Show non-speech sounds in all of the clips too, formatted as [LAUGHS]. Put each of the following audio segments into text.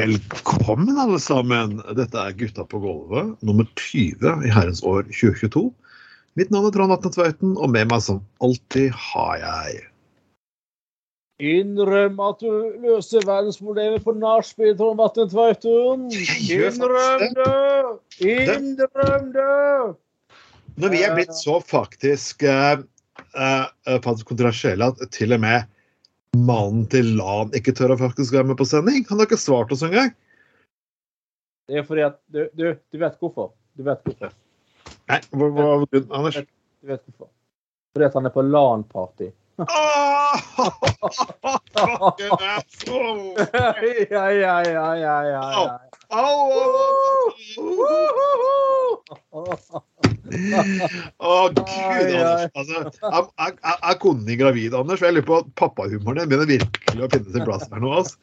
Velkommen, alle sammen. Dette er Gutta på gulvet, nummer 20 i herrens år 2022. Mitt navn er Trond Atne Tveiten, og med meg som alltid har jeg Innrøm at du løser verdensproblemet på nachspiel, Trond Atne Tveiten. Innrøm det! Innrøm det! Når vi er blitt så faktisk eh, eh, faktisk kontroversielle at til og med mannen til Lan ikke tør å faktisk være med på sending. Han har ikke svart oss engang. Det er fordi at du, du, du vet hvorfor. Du vet hvorfor. Nei, hva var grunnen, Anders? Du vet hvorfor. Fordi at han er på LAN-party. Ja, ja, ja, ja, ja, ja. Å, gud, Anders. Altså, er, jeg, er konen din gravid, Anders? Jeg lurer på at pappahumoren din begynner virkelig å finne sin plass her nå. Altså.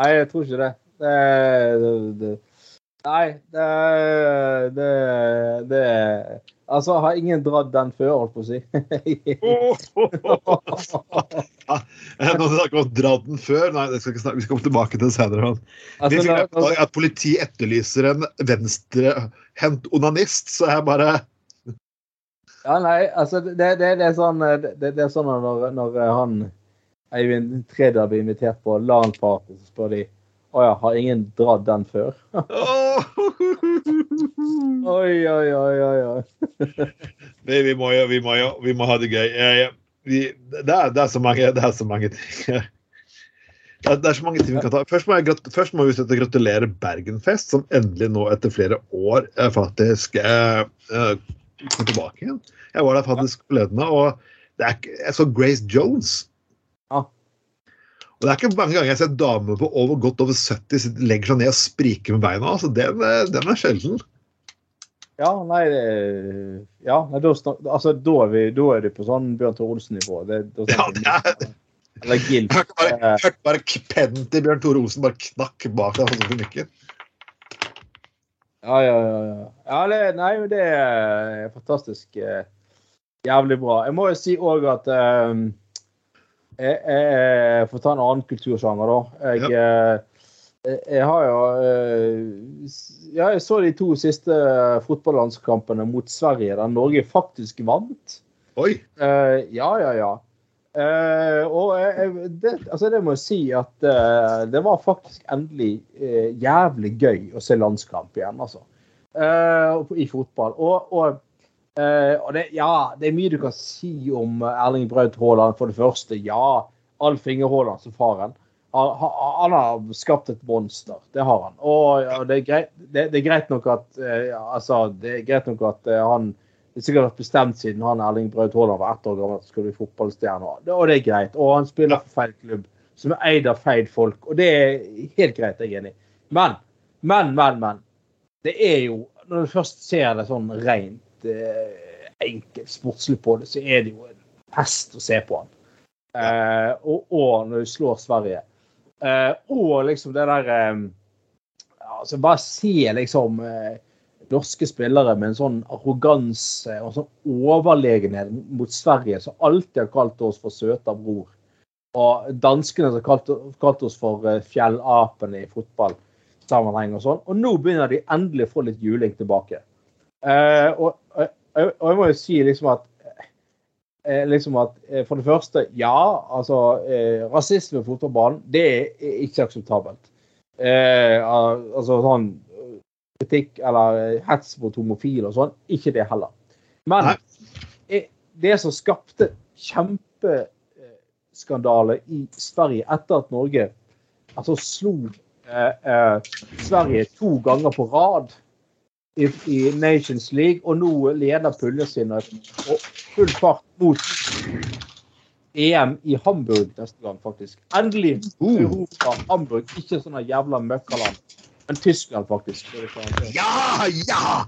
Nei, jeg tror ikke det. det, det, det nei, det, det, det Altså, har ingen dratt den før, holdt på å si. Nå snakker vi om dratt den før. Nei, vi skal komme tilbake til det senere. men Vi altså, fikk når, at politiet etterlyser en venstrehendt onanist, så jeg bare ja, nei, altså, det, det, det er sånn det, det er sånn når, når han Eivind Tredal blir invitert på LAN-party, så spør de å ja, har ingen dratt den før? Oi, oi, oi, oi. oi. Vi, må jo, vi, må jo, vi må ha det gøy. Vi, det, er, det, er så mange, det er så mange ting. Det er, det er så mange ting vi kan ta. Først må, jeg, først må vi sette gratulere Bergenfest, som endelig nå etter flere år Er faktisk eh, eh, kom tilbake igjen. Jeg var der faktisk forleden, og det er jeg så Grace Jones. Og det er ikke mange ganger jeg har sett damer på over, godt over 70 sitte- legger seg ned og spriker med beina. altså Den, eh, den er sjelden. Ja, nei Ja, nei, da, altså, da, er vi, da er du på sånn Bjørn Tore Olsen-nivå. Ja, det er- Eller Gilf. Hørte bare, Eh, hørte bare k- pennen til Bjørn Tore Olsen bare knakk bak deg. sånn som mykken. Ja, ja, ja. ja. ja det, nei, det er fantastisk. eh, Jævlig bra. Jeg må jo si òg at eh, jeg, jeg får ta en annen kultursjanger, da. Jeg, eh, jeg har jo eh, Ja, jeg så de to siste fotballandskampene mot Sverige, der Norge faktisk vant. Oi! Eh, ja, ja, ja. Eh, og det, altså det må jeg si at det var faktisk endelig jævlig gøy å se landskamp igjen, altså. Eh, I fotball. Og, og, og det, ja, det er mye du kan si om Erling Braut Haaland. For det første, ja. Alf Inge Haaland som faren. Han, han- har skapt et monster. Det har han. Og og det, er greit, det, det er greit nok at eh, altså, det er greit nok at eh, han det er sikkert vært bestemt siden han Erling Braut Haaland var ett år gammel at han skulle bli fotballstjerne. Og det- Og det er greit. Og han spiller for feil klubb, som er eid av feil folk. Og det er helt greit, jeg er enig. Men, men, men, men. Det er jo Når du først ser det sånn rent eh, enkelt sportslig på det, så er det jo en fest å se på han. Eh, og, og når du slår Sverige. Eh, og liksom det der eh, altså Bare se liksom eh, norske spillere med en sånn arroganse og sånn overlegenhet mot Sverige, som alltid har kalt oss for søta bror. Og danskene som kalte kalt oss for eh, fjellapene i fotballsammenheng og sånn. Og nå begynner de endelig å få litt juling tilbake. Eh, og, og, og jeg må jo si liksom at eh, liksom at eh, For det første, ja. altså eh, Rasisme på fotballbanen, det er ikke akseptabelt. Eh, altså sånn kritikk eller eh, hets mot homofile og sånn. Ikke det heller. Men Nei. det som skapte kjempeskandale i Sverige etter at Norge altså slo eh, eh, Sverige to ganger på rad i, i Nations League, og nå leder puljen sin og full fart mot EM i Hamburg neste gang, faktisk. Endelig Uh. Europa, Hamburg. Ikke sånn jævla møkkaland, men Tyskland, faktisk. Ja, ja!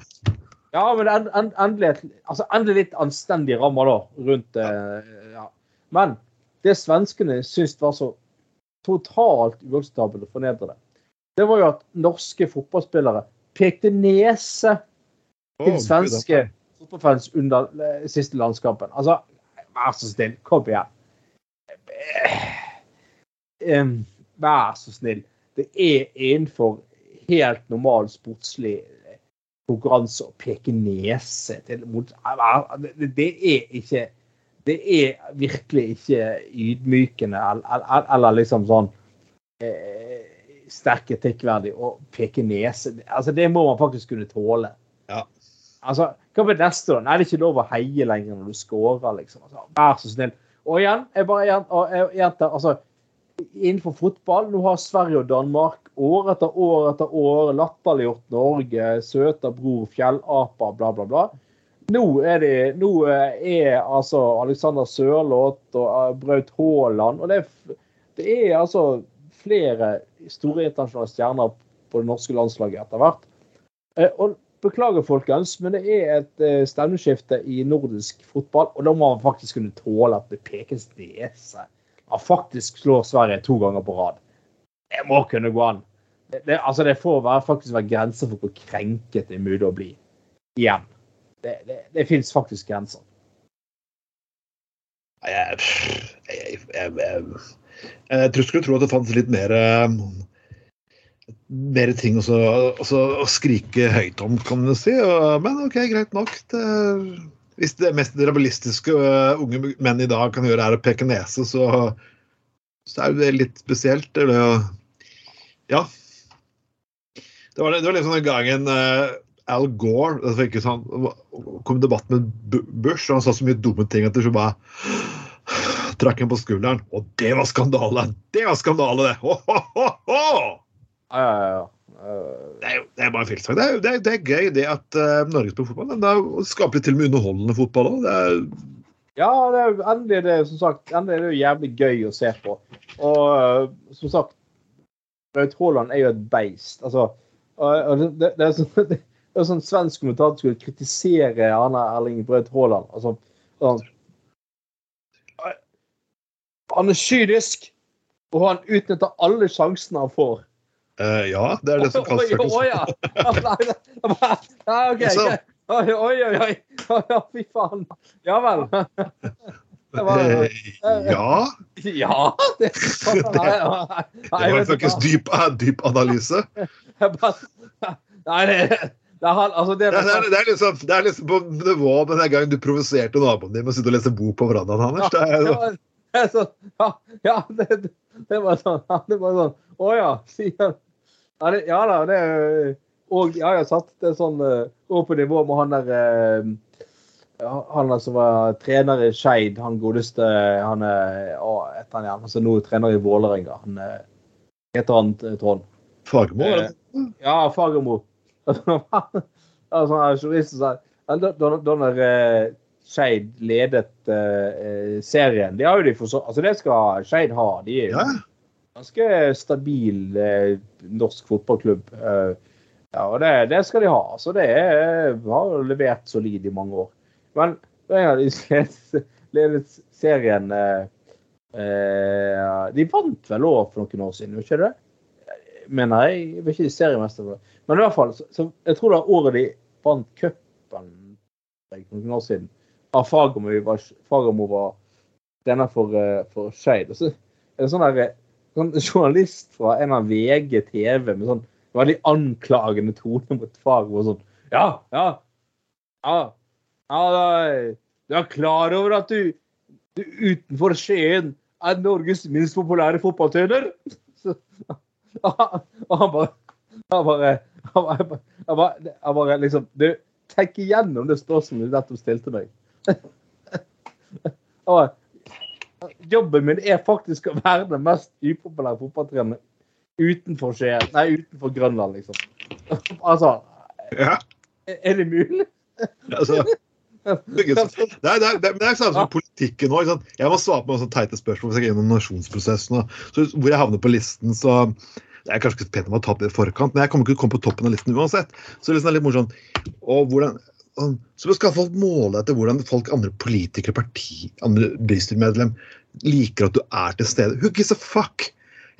Ja, men en, en, endelig, altså, endelig litt anstendige rammer da, rundt eh, ja. Men det svenskene syntes var så totalt uakseptabelt og fornedrende, det var jo at norske fotballspillere pekte nese til svenske fotballfans under eh, siste landskampen. Altså, vær så snill, kom igjen. Vær så snill. Det er innenfor helt normal sportslig konkurranse å peke nese til mot Det det er ikke Det er virkelig ikke ydmykende eller, eller, eller liksom sånn eh, sterk kritikkverdig å peke nese. Altså, det må man faktisk kunne tåle. Ja. Altså, hva blir neste, da? Nei, det er ikke lov å heie lenger når du scorer, liksom. Altså, vær så snill. Og igjen, jeg bare og jeg- jenter, altså, innenfor fotball, nå har Sverige og Danmark år etter år etter år latterliggjort Norge, søta bror, fjellaper, bla, bla, bla. Nå er det nå eh, er altså Alexander Sørloth og eh, Braut Haaland og det det er altså flere store internasjonale stjerner på det norske landslaget etter hvert. Eh, Og beklager, folkens, men det er et eh, stemmeskifte i nordisk fotball, og da må man faktisk kunne tåle at det pekes nese. Man faktisk slår Sverige to ganger på rad. Det må kunne gå an. Det, det, altså det får være, faktisk være grenser for hvor krenket det er mulig å bli. Igjen. Det, det, det fins faktisk grenser. Jeg, jeg, jeg, jeg, jeg tror skulle tro at det fantes litt mer eh, mer ting også, også å skrike høyt om, kan du si. Men OK, greit nok. Det, hvis det mest realistiske eh, unge menn i dag kan gjøre, er å peke nese, så, så er det litt spesielt. Eller, ja. Det var, det var liksom den gangen eh, Al Gore det sånn, kom i debatt med Bush, og han sa så mye dumme ting at det så bare trakk han på skulderen. Og det var skandale! Det var skandale, det! Ho, ho, ho, ho! Ja, ja, ja. Det er jo det er bare. Det, er det, er- det er gøy det at uh, Norge spiller fotball. Det skaper til og med underholdende fotball òg. Ja, det er endelig det, som sagt, endelig er det jo jævlig gøy å se på. Og uh, som sagt, Braut Haaland er jo et beist. Altså, og det, det, det er sånn [LAUGHS] det er sånn svensk kommentator skulle kritisere Erling Braut Haaland. Altså, sånn, han er kynisk, og han utnytter alle sjansene han får. Uh, ja, det er det som kalles Oi, oi, ja. [LAUGHS] OK. Oi, oi, oi. fy faen. Ja vel. [LAUGHS] Det var, Eh, Ja. ja, det [LAUGHS] Nei, nei, nei, Det var faktisk dyp, eh, dyp analyse. Nei, det, det er Altså, det Det er, det er, liksom, det er liksom på nivå med den gangen du provoserte naboen din med å sitte og lese bok på verandaen hans. Det er, er sånn Ja, ja det, det var sånn ja, Det var sånn Å ja, sier Ja, det, ja da, det er Og ja, jeg satt det sånn eh, over på nivå med han der eh, ja, Han der som var trener i Skeid, han godeste Han er Å, etter han igjen? Altså nå er trener i Vålerenga. Han eh, heter han eh, Trond? Fagermo? Eh, Ja, Fagermo. altså, han er journalist som sa Skeid ledet uh, serien Det har jo de for så Altså, det skal Skeid ha. De er jo Ja. ganske stabil uh, norsk fotballklubb. Uh, ja, og det, det skal de ha. Altså, det er, har jo levert solid i mange år. Men en av de [LAUGHS] ledet, serien De vant vel òg for noen år siden, ikke det? Mener jeg. Jeg vet ikke seriemester. For det. Men i hvert fall, så, så jeg tror det var året de vant cupen noen år siden. Ja, Fagermo var, Fagermo var trener for, eh, for Skeid. Og så er det sånn der, eh, sånn journalist fra en av VG TV med sånn veldig anklagende tone mot Fagermo. Sånn Ja, ja. Ja, ja du er klar over at du, du utenfor Skien er Norges minst populære fotballtrener? [LAUGHS] [LAUGHS] Og han bare Han bare, han bare, han bare, bare liksom Du, tenk igjennom det spørsmålet du nettopp stilte meg. [LAUGHS] Bare, Jobben min er faktisk å være den mest upopulære fotballtreneren utenfor Skien Nei, utenfor Grønland, liksom. [LAUGHS] Altså Ja. Er det mulig? Altså, det, er, det, er, det, er, det er sånn som politikken òg. Jeg må svare på sånne teite spørsmål hvis jeg går gjennom nominasjonsprosessen. Hvor jeg havner på listen, så Det er kanskje ikke pent om å har tatt det i forkant, men jeg kommer ikke til å komme på toppen av listen uansett. Så liksom det er litt morsomt. Og hvordan, så skal folk måle etter hvordan folk, andre politikere, parti, andre bystyremedlem liker at du er til stede. Who gives a fuck?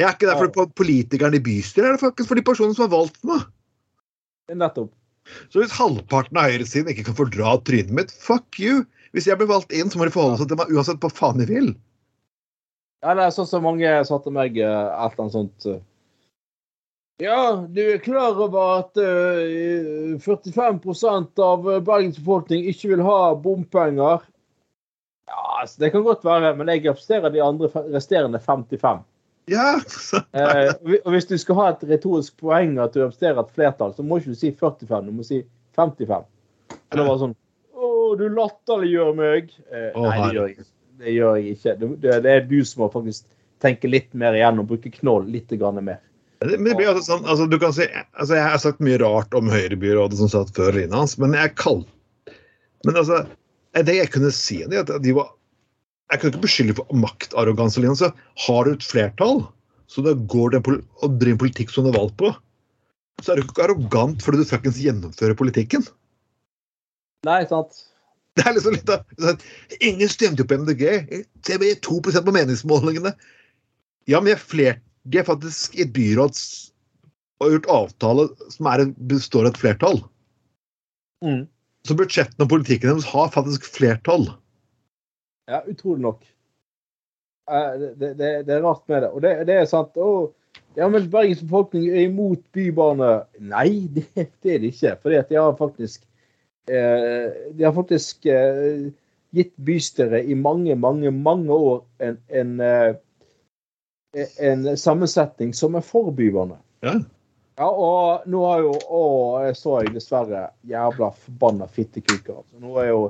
Jeg er ikke der for politikeren i bystyret, jeg er det faktisk for de personene som har valgt meg. Nettopp. Så hvis halvparten av høyresiden ikke kan fordra trynet mitt, fuck you! Hvis jeg blir valgt inn, så må de forholde seg til meg uansett hva faen de vil. Ja, det er sånn som mange sa til meg eh, et eller annet sånt eh. Ja, du er klar over at uh, 45% av Bergens befolkning ikke vil ha bompenger? Ja, altså, det kan godt være, men jeg representerer de andre resterende 55. Ja. [LAUGHS] uh, og Hvis du skal ha et retorisk poeng at du representerer et flertall, så må ikke du si 45, du må si 55. Eller bare sånn Å, du latterliggjør meg. Uh, oh, nei, det gjør jeg, det gjør jeg ikke. Det, det, er du som må faktisk tenke litt mer igjennom, bruke knoll litt mer. Men det blir altså sånn, altså du kan si, altså Jeg har sagt mye rart om Høyrebyrådet som satt før Rina hans, men jeg kall... Men altså, det jeg kunne si, er at de var jeg kunne ikke beskylde for maktarroganse. Altså, har du et flertall, så det går det å drive politikk som du er valgt på, så er du ikke arrogant fordi du fuckings gjennomfører politikken. Nei, sant. Det er liksom litt av sånn, Ingen stemte på MDG. Se, vi er 2 på meningsmålingene. Ja, men de er faktisk et byråd og har gjort avtale som er, består av et flertall. Mm. Så budsjettene og politikken deres har faktisk flertall. Ja, utrolig nok. Det, det, det, er rart med det. Og det, det er sant. Å, ja, men Bergens befolkning er imot bybane. Nei, det, det er det ikke. Fordi at de har faktisk eh, De har faktisk eh, gitt bystyret i mange, mange, mange år en, en, eh, en sammensetning som er for. Ja. Ja, og nå har jo Å, jeg så jeg dessverre jævla forbanna fittekuker. Altså. Nå er jo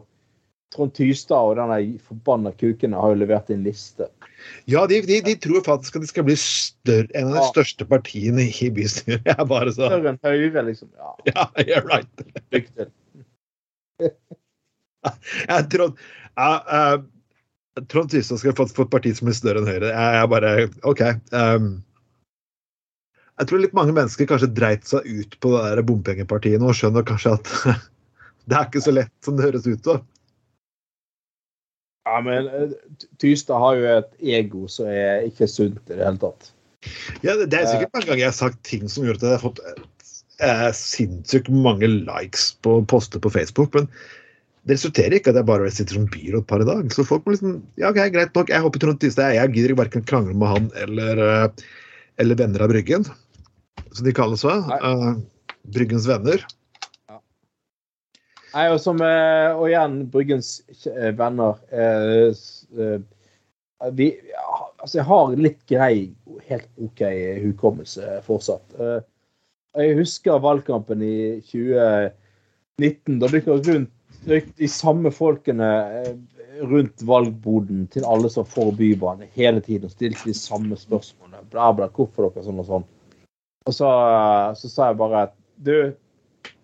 Trond Tystad og denne forbanna kukene har jo levert en liste. Ja, de, de, de, tror faktisk at de skal bli større, en av de ja. største partiene i bystyret. [LAUGHS] Jeg bare så... Større enn Høyre, liksom. Ja, [LAUGHS] ja you're right. Lykke til. jeg tror uh, Trond Tystad skal få, et parti som blir større enn Høyre. Jeg, jeg bare OK. Um, jeg tror litt mange mennesker kanskje dreit seg ut på det der bompengepartiet nå og skjønner kanskje at [LAUGHS] det er ikke så lett som det høres ut som. Ja, men eh, Tystad har jo et ego som er ikke sunt i det hele tatt. Ja, Det er sikkert mange ganger jeg har sagt ting som gjør at jeg har fått eh, sinnssykt mange likes på poster på Facebook. Men det resulterer ikke at jeg bare sitter som byråd par i dag. Så folk må liksom Ja, ok, greit nok. Jeg håper Trond Tystad Jeg gidder ikke verken krangle med han eller, eh, eller venner av Bryggen, som de kalles. Uh, Bryggens venner. Nei, og, som, eh, og igjen, Bryggens venner eh, vi, altså Jeg har litt grei, helt OK hukommelse fortsatt. Jeg husker valgkampen i 2019. Da gikk jeg rundt de samme folkene rundt valgboden til alle som får bybane hele tiden og stilte de samme spørsmålene. Bla, bla, hvorfor dere sånn og sånn. Og så, så sa jeg bare at du,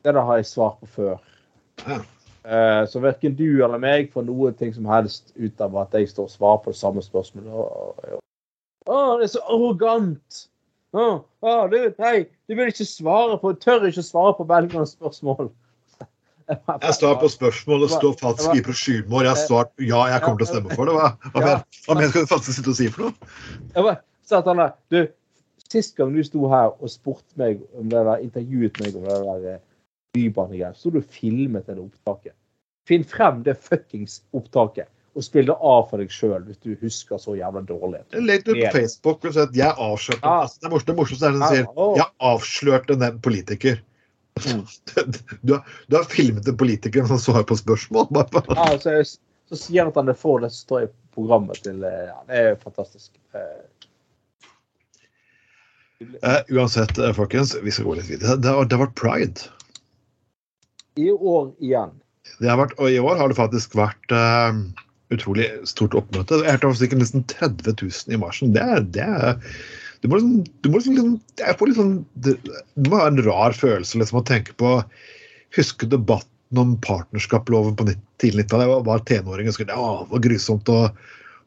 det der har jeg svar på før. Uh, så verken du eller meg får noe ting som helst ut av at jeg står og svarer på det samme spørsmålet. Å, det er så arrogant! Å, å, du, hei, du vil ikke svare på, tør ikke svare på velgernes spørsmål. [LAUGHS] Jeg står på spørsmål og står faktisk i brosjyren vår. Jeg har svart ja, jeg kommer til å stemme for det. Hva, hva, mer, hva mer skal du faktisk sitte og si for noe? Jeg bare, sa at han du, Sist gang du sto her og spurte meg om det der, intervjuet meg om det der bybanegreiet, så du filmet det opptaket. Finn frem det fuckings opptaket og spill det av for deg sjøl hvis du husker så jævla dårlig. Legg det ut på Facebook og si at jeg avslørte ja. altså, Det morsomste, morsomste er det som sier jeg avslørte den politiker. Mm. [LAUGHS] Du, har, du, har, filmet en politiker som svarer på spørsmål. [LAUGHS] ja, så, så, sier han at han får det som står i programmet til eh, ja, Det er fantastisk. Uh, uansett, folkens, vi skal gå litt videre. Det har, det har vært pride i år igjen. Vært, og I år har det faktisk vært uh, utrolig stort oppmøte. Jeg hørte sikkert nesten 30 000 i marsjen. Det, det er du må liksom, du må liksom, jeg får liksom, det, det må være en rar følelse liksom, å tenke på Huske debatten om partnerskapsloven på tidlig 90-tallet. Jeg var, tenåring og skulle ja, det var grusomt. og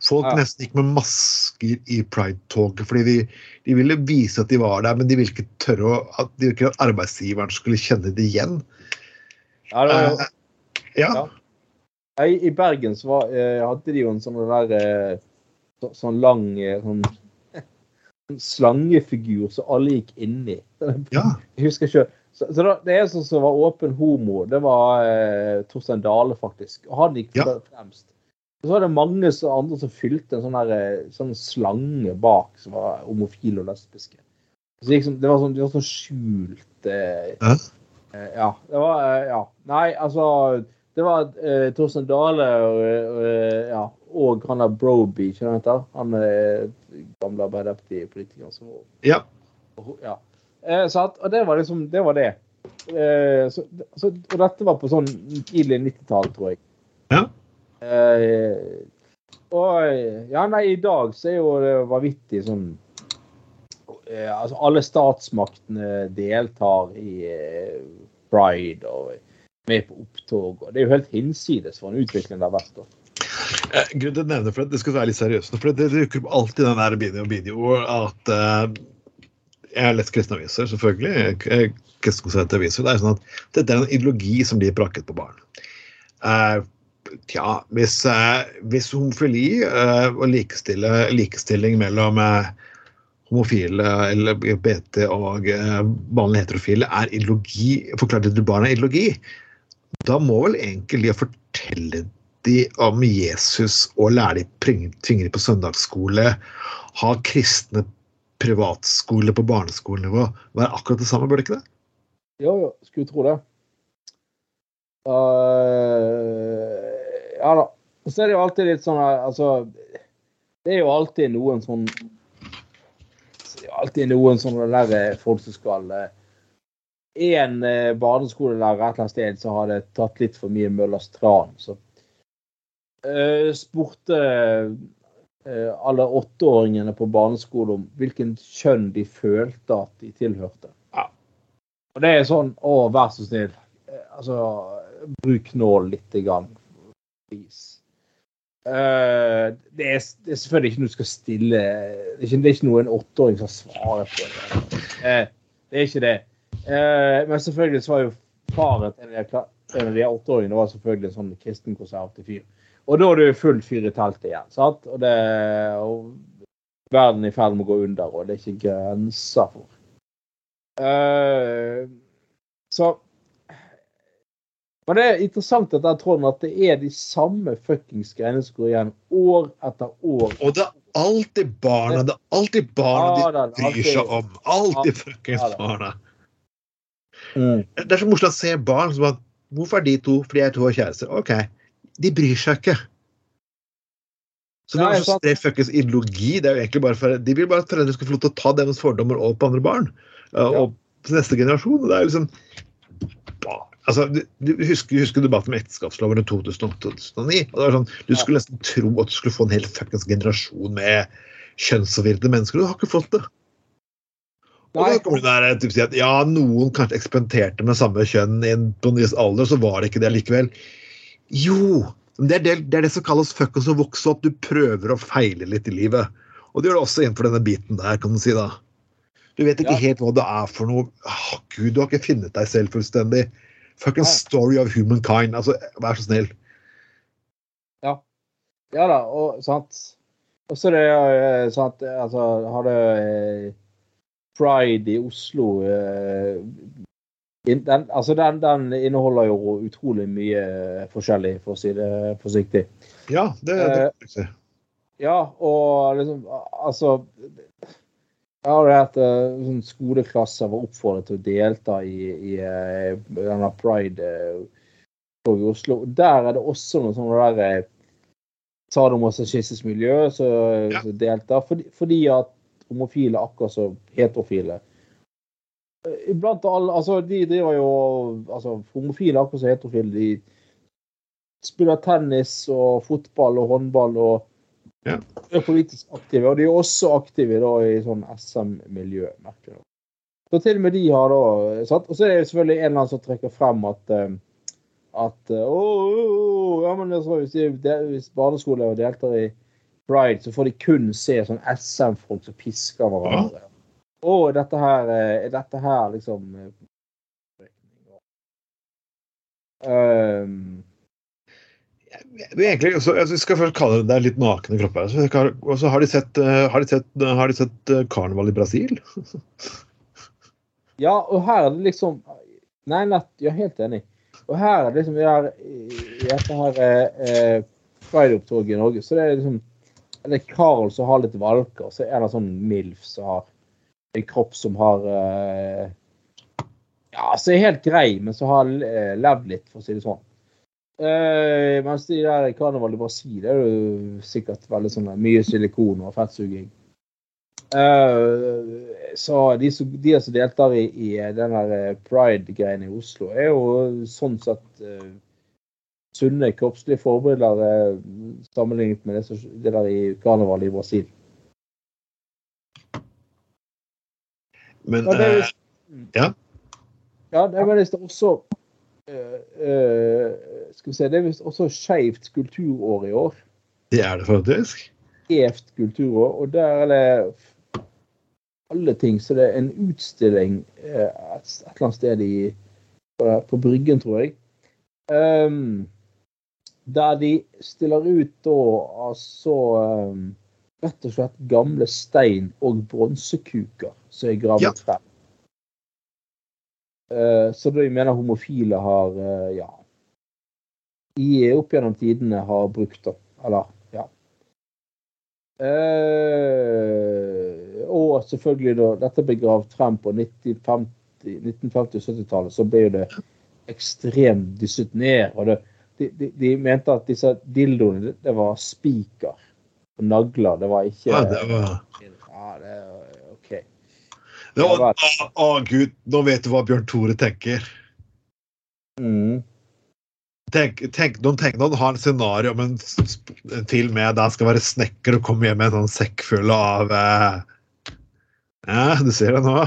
Folk Ja. nesten gikk med masker i pride-toget fordi de, de ville vise at de var der, men de ville ikke tørre å, at, de ville ikke at arbeidsgiveren skulle kjenne det igjen. Ja, det var Eh, ja. Ja. I, I Bergen så var, eh, hadde de jo en sånn der eh, så, sånn lang sånn slangefigur som alle gikk inni. ja. [LAUGHS] Jeg husker ikke. Så, så da, Det eneste som var åpen homo, det var eh, Torstein Dale, faktisk. Og han gikk Ja. fremst. Og så var det mange så andre som fylte en sånn, der, eh, sånn slange bak, som var homofile og lesbiske. Så liksom, det var sånn, det var sånn skjult eh, Ja. eh, Ja. Det var eh, Ja. Nei, altså Det var uh, Torstein Dale og, uh, ja, og han der Broby, ikke han heter? Han eh, gamle Arbeiderparti-politikeren som var ja. ja. Uh, så at, og det var liksom Det var det. Uh, så, så, og dette var på sånn tidlig 90-tall, tror jeg. Ja. Uh, og ja, nei, i dag så er jo det vanvittig sånn Altså, alle statsmaktene deltar i pride og er med på opptog. og Det er jo helt hinsides for en utvikling det har vært. da. Eh, Grunnen til å nevne for det, det skal være litt seriøst, for det dukker opp alltid den der video, video at uh, Jeg har lest kristne aviser, selvfølgelig. kristne aviser. Det er sånn at dette er en ideologi som blir prakket på barn. Uh, tja, hvis, eh, hvis homofili og likestilling mellom homofile eller BT og vanlige heterofile er ideologi, forklart til barna er ideologi, da må vel egentlig det å fortelle de om Jesus og lære de tvinge de på søndagsskole, ha kristne privatskole på barneskolenivå, være akkurat det samme, burde ikke det? Jo, jo, skulle tro det. Uh, ja da. Og så er det jo alltid litt sånn altså Det er jo alltid noen sånn alltid noen sånne der eh, folk som skal eh, En eh, barneskolelærer et eller annet sted så hadde tatt litt for mye Møllers tran. Så eh, spurte eh, alle åtteåringene på barneskolen om hvilken kjønn de følte at de tilhørte. Ja. Og det er sånn Å, vær så snill. Altså, bruk nål lite grann. Please. Uh, det, er, det er selvfølgelig ikke noe du skal stille Det er ikke, det er ikke noe en åtteåring skal svare på. Eh, det er ikke det. Eh, men selvfølgelig så var jo faren til en av de- åtteåringene var selvfølgelig en sånn kristenkonservativ fyr. Og da er det jo fullt fyr i teltet igjen. sant? Og, det, og verden er i ferd med å gå under, og det er ikke grenser for. Eh, så Men det er interessant at tror at det er de samme fuckings greiene som går igjen år etter år. Og det er alltid barna, det er alltid barna Ja, de bryr seg om. Alltid fuckings barna. Mm. Det er så morsomt å se barn som at Hvorfor er de to? Fordi jeg to har kjærester. OK. De bryr seg ikke. Så det er så sant. fuckings ideologi. Det er jo egentlig bare for, De vil bare at foreldre skal få lov til å ta deres fordommer over på andre barn. Ja. Og til neste generasjon. Det er liksom Altså, du, du husker, husker debatten om ekteskapsloven i 2008-2009? og det var sånn, Du skulle nesten tro at du skulle få en hel fuckings generasjon med kjønnsforvirrede mennesker. Du har ikke fått det. Og da kommer det der, typ, si at ja, noen kanskje eksperimenterte med samme kjønn i en, på en viss alder, så var det ikke det likevel. Jo! Det er det, det er det som kalles fuckings å vokse opp. Du prøver å feile litt i livet. Og det gjør det også innenfor denne biten der, kan du si. da. Du vet ikke Ja. helt hva det er for noe. Åh, Gud, du har ikke funnet deg selv fullstendig. Fucking Nei. story of humankind. Altså, vær så snill. Ja Ja da, og sant. Og så er det eh, sant, altså Hadde eh, Pride i Oslo eh, den, altså den, den inneholder jo utrolig mye forskjellig, for å si det forsiktig. Ja, det, det, det Ja, og liksom Altså Jeg har hatt uh, sånn skoleklasser var oppfordret til å delta i, i eh, denne pride eh, i Oslo. Der er det også noe sånn der eh, sadomasochistisk miljø som Ja. som deltar, fordi, fordi at homofile akkurat som heterofile. Blant alle Altså, de driver jo Altså, homofile akkurat som heterofile. De spiller tennis og fotball og håndball og Ja. er politisk aktive. Og de er også aktive da i sånn SM-miljø. Så til og med de har da satt Og så er det selvfølgelig en eller annen som trekker frem at eh, at å, å, å, ja, men det, hvis, de, hvis barneskoler deltar i Pride, så får de kun se sånn SM-folk som pisker hverandre. Å, er dette her eh, Er dette her liksom um, egentlig, så, altså, vi skal først kalle det, det litt nakne kropper. Og så har de sett, eh, har de sett, har de sett karneval i Brasil? Ja, og her er det liksom Nei, nett, jeg er helt enig. Og her er det liksom vi er i i dette her eh, Pride-opptoget i Norge, så det er liksom det er Carl som har litt valker, så er det en sånn MILF som har en kropp som har eh, Ja, som er helt grei, men som har eh, levd litt, for å si det sånn. Uh, mens de der i karneval i Brasil det er jo sikkert veldig sånn mye silikon og fettsuging. Uh, så de som, de som deltar i, i den eh, pride-greien i Oslo, er jo sånn sett eh, sunne kroppslige forbilder eh, sammenlignet med det, som, skjer i karnevalet i Brasil. Men Ja, det er eh, ja. Ja, det er visst også eh, eh, Skal vi se, det er visst også skeivt kulturår i år. det er det faktisk. Skjevt kulturår, og der er det alle ting. Så det er en utstilling et, et eller annet sted i, på, på Bryggen, tror jeg. Ehm, der de stiller ut da altså ehm, rett og slett gamle stein- og bronsekuker som er gravet Ja. frem. Så så de mener homofile har eh, ja i opp gjennom tidene har brukt det. Eller, ja. Eh, og selvfølgelig da dette ble gravd frem på 1950 1950- og 70-tallet, så ble det ekstremt dysset ned. og det, de, de, de mente at disse dildoene, det, var spiker og nagler. Det var ikke Ja, det var Ja, det OK. det var, å, å, gud, nå vet du hva Bjørn Tore tenker. Mm. Tenk, tenk, noen, tenk, noen har en scenario om en, en film med der skal være snekker og komme hjem med en sånn sekk full av eh, Ja, du ser det nå.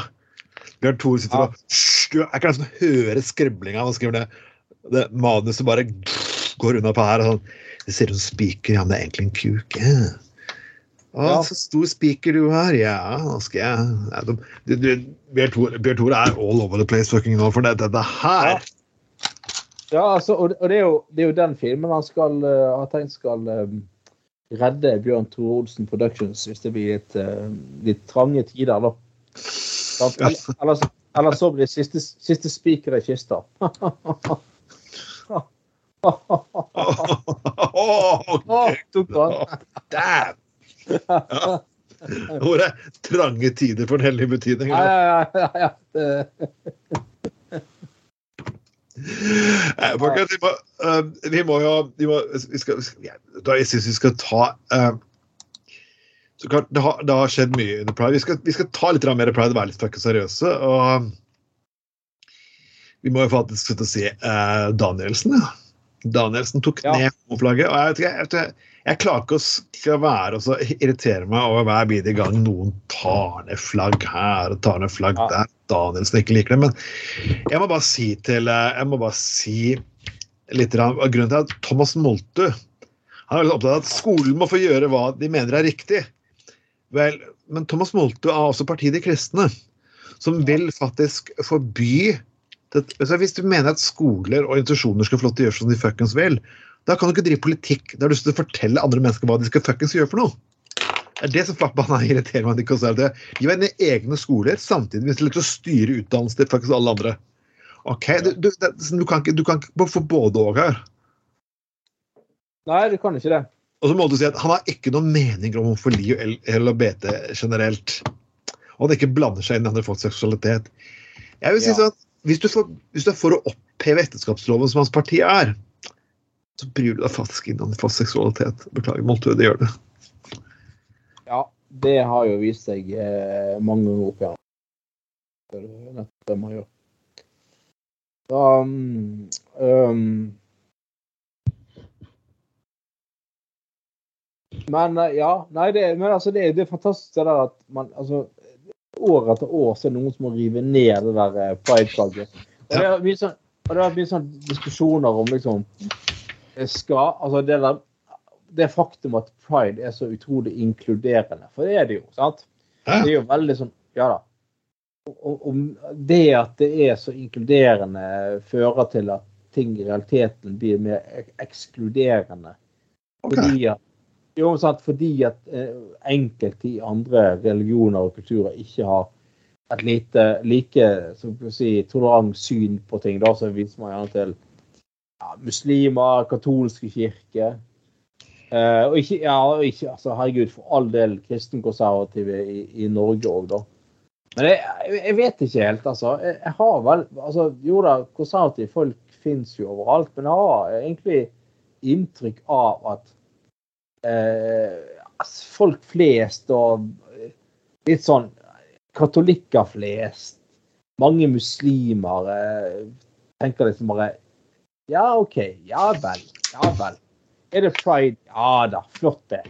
Bjørn Tore sitter Ja. og Jeg kan nesten høre skriblinga. Han skriver det, det manuset bare går unna på her. Og sånn. Det ser ut som spiker. Ja, men det er egentlig en kuk. Ja. Å, Ja. så stor spiker du har. Ja, nå skal jeg ja, du, du, du, Bjørn Tore Bjørn Tore er all over the place fucking nå, for det, dette her Ja, altså, og, og det, er jo, det er jo den filmen han skal, uh, har tenkt skal eh, redde Bjørn Tore Olsen Productions hvis det blir litt, uh, litt trange tider, da. Eller, eller, eller så blir det siste, siste spiker i kista. [LAUGHS] Tok damn! Ja. Hvor er trange tider for den hellige betydning? Ja, ja, ja. Eh, vi, må, eh, vi må jo vi må, vi skal, ja, da Jeg syns vi skal ta eh, så klart, det, har, det har skjedd mye under pride. Vi skal, vi skal ta litt mer pride og være litt fucking seriøse. Og vi må jo faktisk slutte å si eh, Danielsen. Ja. Danielsen tok Ja. ned homoflagget. Og jeg, jeg, jeg, jeg klarer ikke å skal være og så irritere meg over hver bidige gang noen tar ned flagg her og tar ned flagg Ja. der. Danielsen ikke liker det. Men jeg må bare si til eh, Jeg må bare si litt av Grunnen til at Thomas Moltu han er veldig opptatt av at skolen må få gjøre hva de mener er riktig. Vel, men Thomas Moltu er også partiet De kristne, som vil faktisk forby det, altså Hvis du mener at skoler og institusjoner skal få lov til å gjøre som de fuckings vil, da kan du ikke drive politikk. Har du å fortelle andre mennesker hva de skal fuckings gjøre for noe. Det er det som forbanna [LAUGHS] irriterer meg. De var inne i egne skoler, samtidig hvis de har til å styre utdannelsen til fuckings alle andre. Ok, du, du, det, du, kan ikke, du kan ikke få både og her. Nei, du kan ikke det. Og så må du si at Han har ikke noen mening om homofili og LHBT generelt. Og han ikke blander seg inn i andre folks seksualitet. Jeg vil si Ja. sånn, hvis du, får, hvis du er for å oppheve ekteskapsloven, som hans parti er, så bryr du deg faktisk innan i fast seksualitet. Beklager, Moltø, det gjør det. Ja, det har jo vist seg eh, mange ganger opp igjen. Nettopp det man gjør. Um, um, men eh, ja, nei, det, men altså, det, det er fantastisk det der at man altså år etter år så er det noen som må rive ned det der eh, pride-flagget. Og det mye sånn, og det har vært mye sånn diskusjoner om liksom eh, skal, altså det, der, det faktum at pride er så utrolig inkluderende, for det er det jo. sant? Det er jo veldig sånn Ja da. Om det at det er så inkluderende, fører til at ting i realiteten blir mer ekskluderende. Fordi at, jo, sant? Fordi at eh, enkelte i andre religioner og kulturer ikke har et lite, like si, tolerant syn på ting. Da så viser man gjerne til ja, muslimer, katolske kirker. Eh, og ikke, ja, ikke altså, herregud, for all del kristenkonservative i, i Norge òg, da. Men jeg, jeg- vet ikke helt, altså. Jeg, jeg har vel altså, Jo da, konservative folk fins jo overalt, men jeg har egentlig inntrykk av at folk flest og litt sånn katolikker flest, mange muslimer, eh, tenker liksom bare Ja, OK. Ja vel. Ja vel. Er det pride? Ja da, flott det.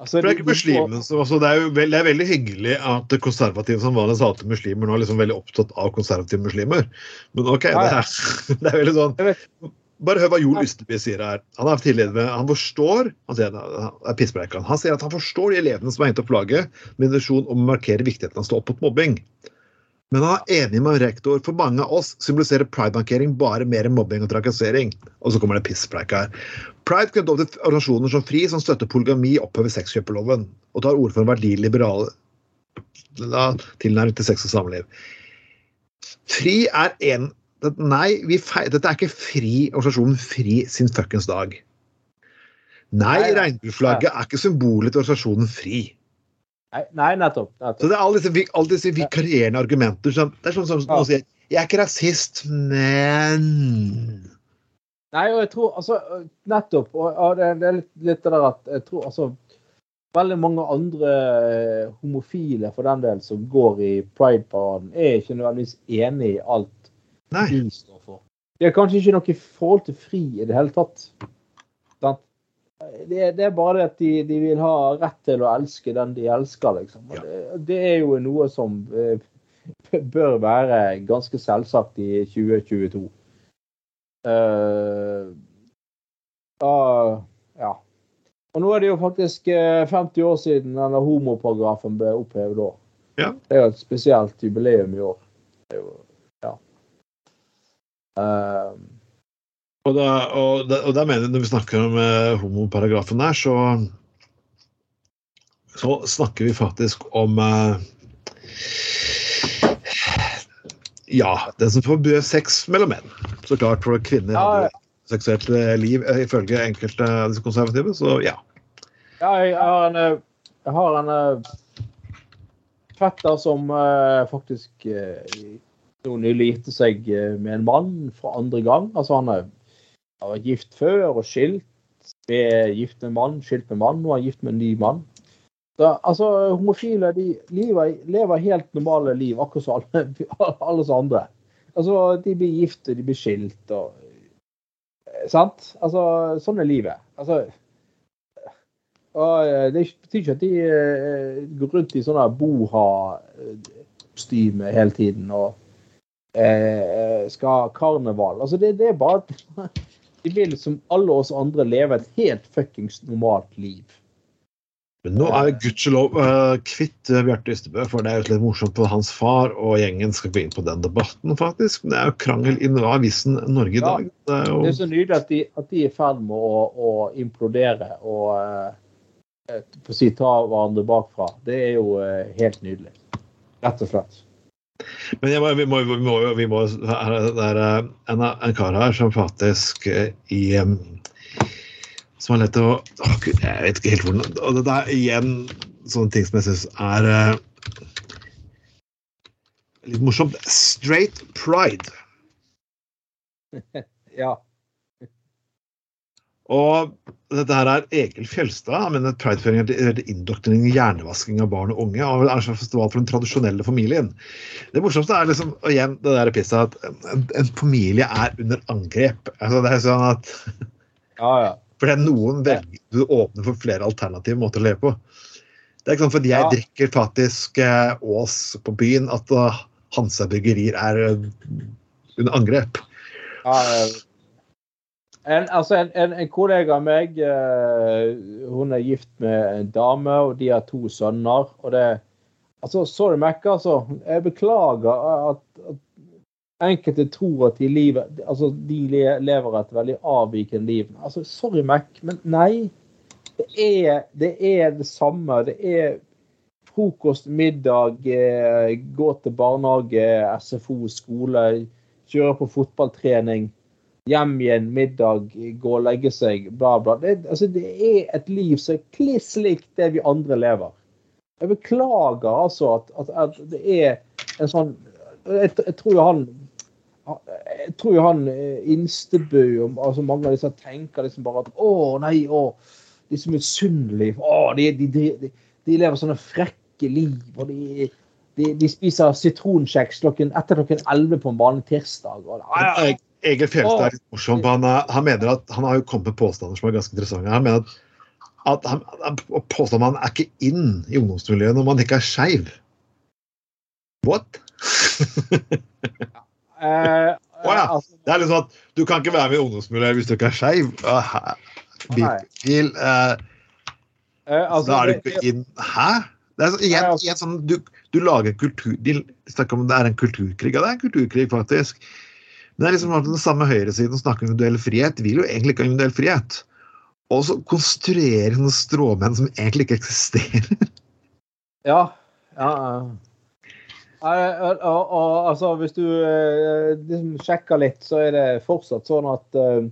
Altså, det er ikke muslimene som altså, det, er jo veld, det er veldig hyggelig at konservative som vanlig sa til muslimer, nå er liksom veldig opptatt av konservative muslimer. Men OK, Ja, det, er, [LAUGHS] det er veldig sånn. Bare hør hva Joel Ysteby sier her. Han er tidligere han forstår han sier, han. Han sier at han forstår de elevene som har hengt opp flagget med intensjon om å markere viktigheten av å stå opp mot mobbing. Men han er enig med rektor. For mange av oss symboliserer pride-markering bare mer mobbing og trakassering. Og så kommer det pisspreik her. Pride knytter opp til organisasjoner som FRI, som støtter polygami, opphever sexkjøperloven og tar ord for en verdiliberal tilnærming til sex og samliv. FRI er en Nei, dette er ikke FRI, organisasjonen FRI sin fuckings dag. Nei, Nei, ja. er ikke symbolet til organisasjonen FRI. Nei, nei, nettopp. Så det er alle disse, alle disse vikarierende argumenter. Som, det er sånn som Ja. noen sier Jeg er ikke rasist, men Nei, og jeg tror altså Nettopp. Og, og det, det er litt, litt det der at jeg tror altså Veldig mange andre eh, homofile for den del som går i Pride-paraden, er ikke nødvendigvis enig i alt Nei. de står for. De har kanskje ikke noe forhold til fri i det hele tatt. Det, det er bare det at de, de vil ha rett til å elske den de elsker, liksom. Ja. Det, det er jo noe som eh, [LAUGHS] bør være ganske selvsagt i 2022. Uh, uh, ja. Og nå er det jo faktisk eh, 50 år siden denne homoparagrafen ble opphevet da. Ja. Det er jo et spesielt jubileum i år. Det er jo, ja. Eh, Og da, og, da, og da mener jeg, når vi snakker om eh, homoparagrafen der, så så snakker vi faktisk om eh, Ja, den som forbyr sex mellom menn. Så klart, for kvinner Ja, har jo seksuelt eh, liv eh, ifølge enkelte av disse konservative, så ja. ja, jeg har en, eh, jeg har en fetter som eh, faktisk nå nylig gifte seg eh, med en mann for andre gang. Altså han har vært gift før og skilt. Er gift med en mann, skilt med en mann, nå er han gift med en ny mann. Da, altså, homofile de lever, lever helt normale liv, akkurat som alle, [LAUGHS] alle som andre. Altså, de blir gift, de blir skilt og eh, Sant? Altså, sånn er livet. Altså og eh, Det betyr ikke at de går rundt i sånne boha-kostyme hele tiden og eh, skal ha karneval. Altså, det, det er bare at [LAUGHS] De vil som alle oss andre leve et helt fuckings normalt liv. Men nå er gudskjelov uh, kvitt uh, Bjarte Ystebø, for det er jo litt morsomt at hans far og gjengen skal gå inn på den debatten, faktisk. Men det er jo krangel i avisen Norge i Ja. dag. Det er jo... Det er så nydelig at de, at de er i ferd med å, å implodere og på å si ta hverandre bakfra. Det er jo helt nydelig. Rett og slett. Men må, vi må, vi må, vi må Det er en, en kar her som faktisk eh, i Som har lett å å, Gud, Jeg vet ikke helt hvordan Og det er igjen sånne ting som jeg syns er eh, litt morsomt. Straight pride. [LAUGHS] Ja. Og dette her er Egil Fjelstad. Han mener prideføring er til- indoktrinering og hjernevasking av barn og unge. Og er en festival for den tradisjonelle familien. Det morsomste er liksom, og igjen det der pisset at en, en familie er under angrep. Altså det er sånn at [LAUGHS] Ja, ja. Fordi noen velger du åpner for flere alternative måter å leve på. Det er ikke sånn fordi jeg Ja. drikker faktisk eh, Ås på byen at uh, Hansa Bryggerier er uh, under angrep. Ja, eh, en, altså en, en, en kollega av meg, uh, hun er gift med en dame, og de har to sønner. og det altså Sorry, Mac, altså. Jeg beklager at, at enkelte tror at de, livet, altså, de lever et veldig avvikende liv. Altså, Sorry, Mac, men nei. Det er det, er det samme. Det er frokost, middag, eh, gå til barnehage, SFO, skole, kjøre på fotballtrening, hjem igjen, middag, gå og legge seg, bla, bla. Det, altså, det er et liv som er kliss likt det vi andre lever. Jeg beklager altså at, at, at det er en sånn Jeg, jeg tror jo han jeg tror jo han eh, Instebø og altså mange av disse tenker liksom bare at å nei, å, de er så misunnelige. Å, de, de, de, de, lever sånne frekke liv. og de, de, de spiser sitronkjeks etter klokken 11 på en vanlig tirsdag. Og, ja. Egil Fjelstad er litt morsom. Han, han mener at han har jo kommet med påstander som er ganske interessante. Han mener at, at han, han påstår man er ikke inn i ungdomsmiljøet når man ikke er skeiv. What? [LAUGHS] Eh, Å ja. altså, Det er liksom at Du kan ikke være med i ungdomsmiljøet hvis du ikke er skeiv. Uh, eh, altså, da er du ikke inn Hæ? Det er så, igjen, altså- igjen sånn, du, du lager kultur De snakker om det er en kulturkrig. Ja, det er en kulturkrig, faktisk. Men det er liksom at den samme høyresiden som snakker om individuell frihet, vil jo egentlig ikke ha individuell frihet. Og så konstruerer sånne stråmenn som egentlig ikke eksisterer. [LAUGHS] Ja. ja. Og, og, og altså, hvis du eh, liksom sjekker litt, så er det fortsatt sånn at uh,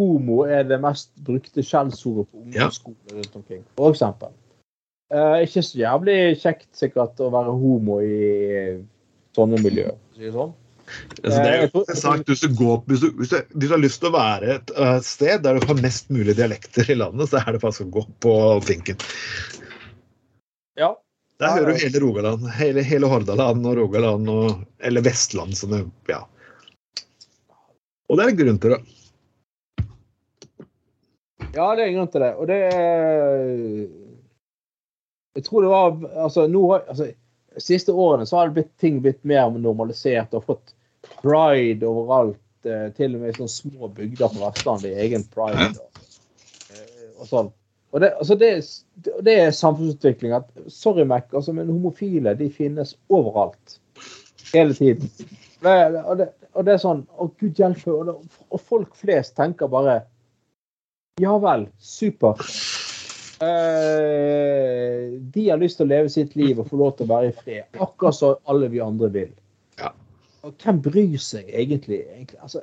homo er det mest brukte skjellsordet på ungdomsskolen rundt omkring, for eksempel. Eh, ikke så jævlig kjekt sikkert å være homo i sånne miljøer. for å Si det sånn. Altså, det er Eh, interessant hvis du, går, hvis, du, hvis, du, hvis du har lyst til å være et eh, sted der du har mest mulig dialekter i landet, så er det faktisk å gå på Finken. Ja. Der hører du hele Rogaland. Hele, hele Hordaland og Rogaland og Eller Vestland, som det Ja. Og det er en grunn til det. Ja, det er en grunn til det. Og det er Jeg tror det var Altså, nå har altså, siste årene så har det blitt, ting blitt mer normalisert og fått pride overalt. eh, Til og med i sånne små bygder på Vestlandet i egen pride. Og, eh, og sånn. Og det, altså det, det er samfunnsutvikling. at Sorry, Mac, altså, men homofile de finnes overalt. Hele tiden. Det, og, det, og det er sånn Å, gud hjelpe. Og, og folk flest tenker bare ja vel, super. Eh, de har lyst til å leve sitt liv og få lov til å være i fred, akkurat som alle vi andre vil. Og hvem bryr seg egentlig? egentlig? Altså,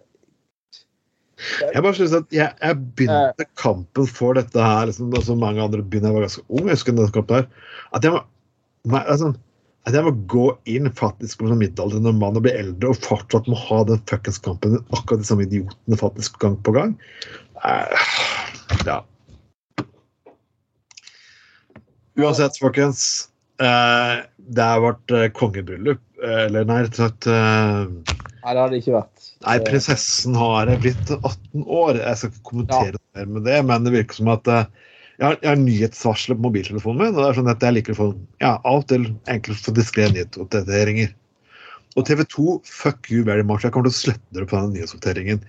Jeg bare synes at jeg, jeg begynte kampen for dette her liksom, så mange andre begynner jeg var ganske ung. jeg husker denne kampen her, At jeg må, altså, at jeg må gå inn faktisk som middelaldrende når og blir eldre og fortsatt må ha den fuckings kampen med akkurat de samme idiotene faktisk gang på gang. Uh, ja. Uansett, folkens. Eh, det har vært eh, kongebryllup. eh, Eller nei, rett og slett nei, det har det ikke vært. Nei, prinsessen har blitt 18 år. Jeg skal ikke kommentere ja. mer med det, men det virker som at jeg har, jeg har nyhetsvarsler på mobiltelefonen min. og det er sånn at jeg liker å få ja, av og til enkelt få diskré nyhetsoppdateringer. Og TV 2, fuck you very much. Jeg kommer til å slette dere på denne nyhetsoppdateringen.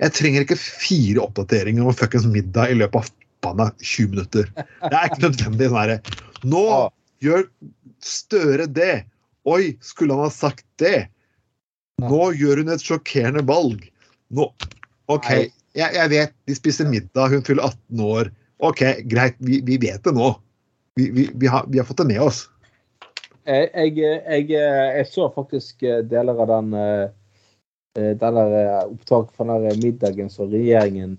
Jeg trenger ikke fire oppdateringer om fuckings middag i løpet av 20 minutter. Det er ikke nødvendig. sånn herre. Nå. Gjør Støre det. Oi, skulle han ha sagt det? Nå gjør hun et sjokkerende valg. Nå, OK, jeg, jeg vet de spiser middag, hun fyller 18 år. OK, greit, vi, vi vet det nå. Vi, vi, vi, har, vi har fått det med oss. Jeg, jeg, jeg, så faktisk eh, deler av den eh, eh, den eh, fra den middagen som regjeringen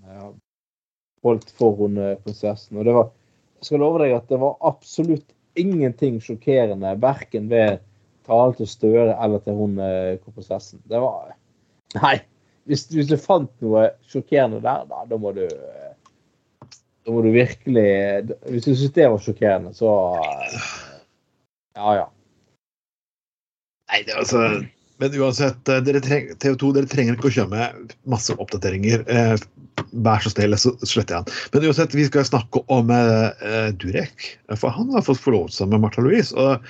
holdt for hun prinsessen. Og det var, jeg skal love deg at det var absolutt ingenting sjokkerende, verken ved talen til Støre eller til hun eh, kronprinsessen. Det var Nei. Hvis, hvis du fant noe sjokkerende der, da, da må du eh, Da må du virkelig Hvis du syns det var sjokkerende, så eh, Ja, ja. Nei, det, er altså, Men uansett, eh, dere treng, TV 2 dere trenger ikke å kjøre med masse oppdateringer. Eh, vær så snill, så sletter jeg den. Men uansett, vi skal snakke om eh, Durek. For han har fått forlovelse med Martha Louise. og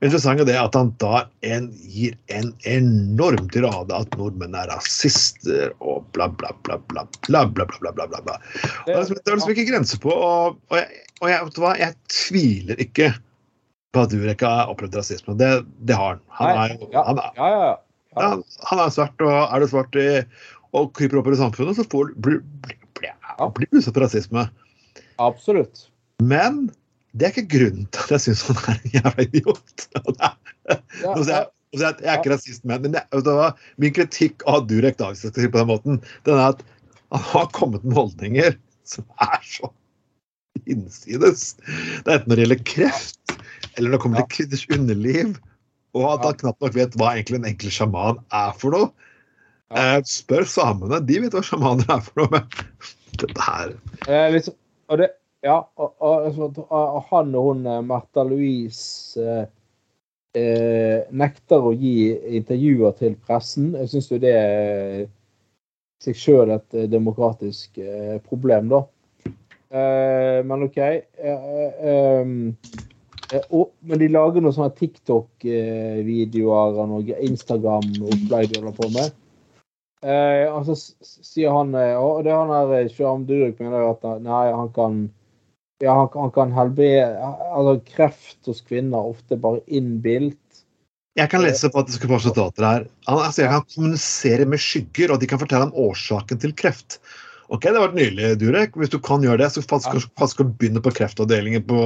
interessant er det at han da en, gir en enorm tirade at nordmenn er rasister og bla, bla, bla, bla, bla, bla, bla, bla, bla, bla. Det er liksom, ikke grenser på. Og, og, jeg, og jeg, jeg tviler ikke på at Durek har opplevd rasisme. Det, det har han. Han er, jo- han er, ja, ja, ja. han er svart, og er du svart i, og kryper opp i samfunnet, så får du bli, bli, bli, bli utsatt for rasisme. Absolutt. Men det er ikke grunnen til at jeg syns han er en jævla idiot. [LAUGHS] Jeg, jeg er ikke rasist, men, jeg, du min kritikk av Durek da, hvis jeg skal si på den måten, den er at han har kommet med holdninger som er så innsides. Det er enten når det gjelder kreft, eller når det kommer til kvinners underliv, og at han knapt nok vet hva egentlig en enkel sjaman er for noe. Eh, spør samene, de vet hva sjamaner er for noe. Men dette her Eh, liksom, og det, ja, og, og, og han og hun eh, Märtha Louise eh, eh, nekter å gi intervjuer til pressen. Jeg syns jo det er i seg sjøl et eh, demokratisk eh, problem, da. Eh, men OK. Eh, eh, eh, og, men de lager noen sånne TikTok-videoer og noe Instagram-opplegg de holder på med. Eh, og så sier han eh, Og det er han her eh, Durek mener at nei, han kan ja, han, han kan helbrede altså Kreft hos kvinner er ofte bare innbilt. Jeg kan lese på at det skal være resultater her. Altså, jeg kan kommunisere med skygger, og de kan fortelle om årsaken til kreft. Ok, Det var nylig, Durek. Hvis du kan gjøre det, så skal du begynne på kreftavdelingen på,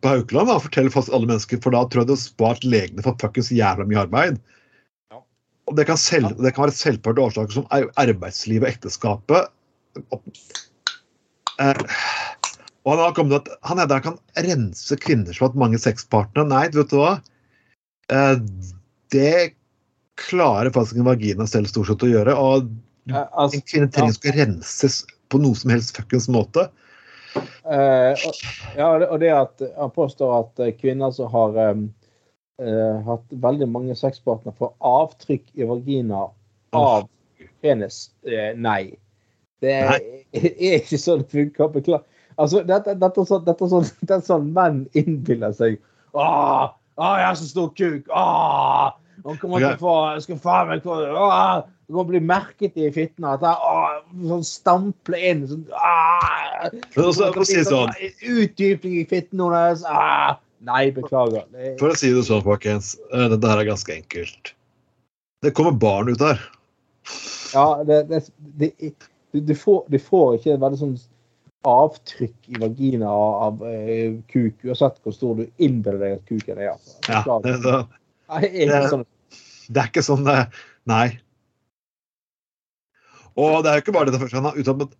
på Haukeland. og fortelle fast alle mennesker, For da tror jeg du har spart legene for fuckings jævla mye arbeid. Ja. Og det kan, selv, det kan være selvparte årsaker som ar- arbeidslivet og ekteskapet. Og, eh, og han har kommet til at han der han kan rense kvinner som har hatt mange sexpartnere. Nei, vet du hva? Eh, det klarer faktisk en vagina selv stort sett å gjøre. Og en kvinne trenger ikke å renses på noe som helst fuckings måte. Uh, og, ja, og det- at han påstår at eh, kvinner som har um, uh, hatt veldig mange sexpartnere, får avtrykk i vagina av penis. Uh, nei. Det er, [LAUGHS] er ikke sånn det funker. Beklager. Altså, dette, dette, er sånn, dette, er sånn, [LAUGHS] dette er sånn menn innbiller seg. Åh, åh, jeg har så stor kuk. Åh, han kommer til å få jeg skal faen meg få kan bli merket i fitten At jeg sånn stample inn. Sånn, åh, Men også, for å si det sånn, Utdypning i fitten hennes. Ah, nei, beklager. Det, for å si det sånn, folkens, eh, dette her er ganske enkelt. Det kommer barn ut her. ja, det, det, det, du, du, får, du får ikke et veldig sånn avtrykk i vagina av eh, kuk, uansett hvor stor du innbiller deg at kuken er. Altså. Ja, det, det, det er det- sånn. det er ikke sånn eh, Nei. Og det er jo ikke bare dette første. Han har uttalt at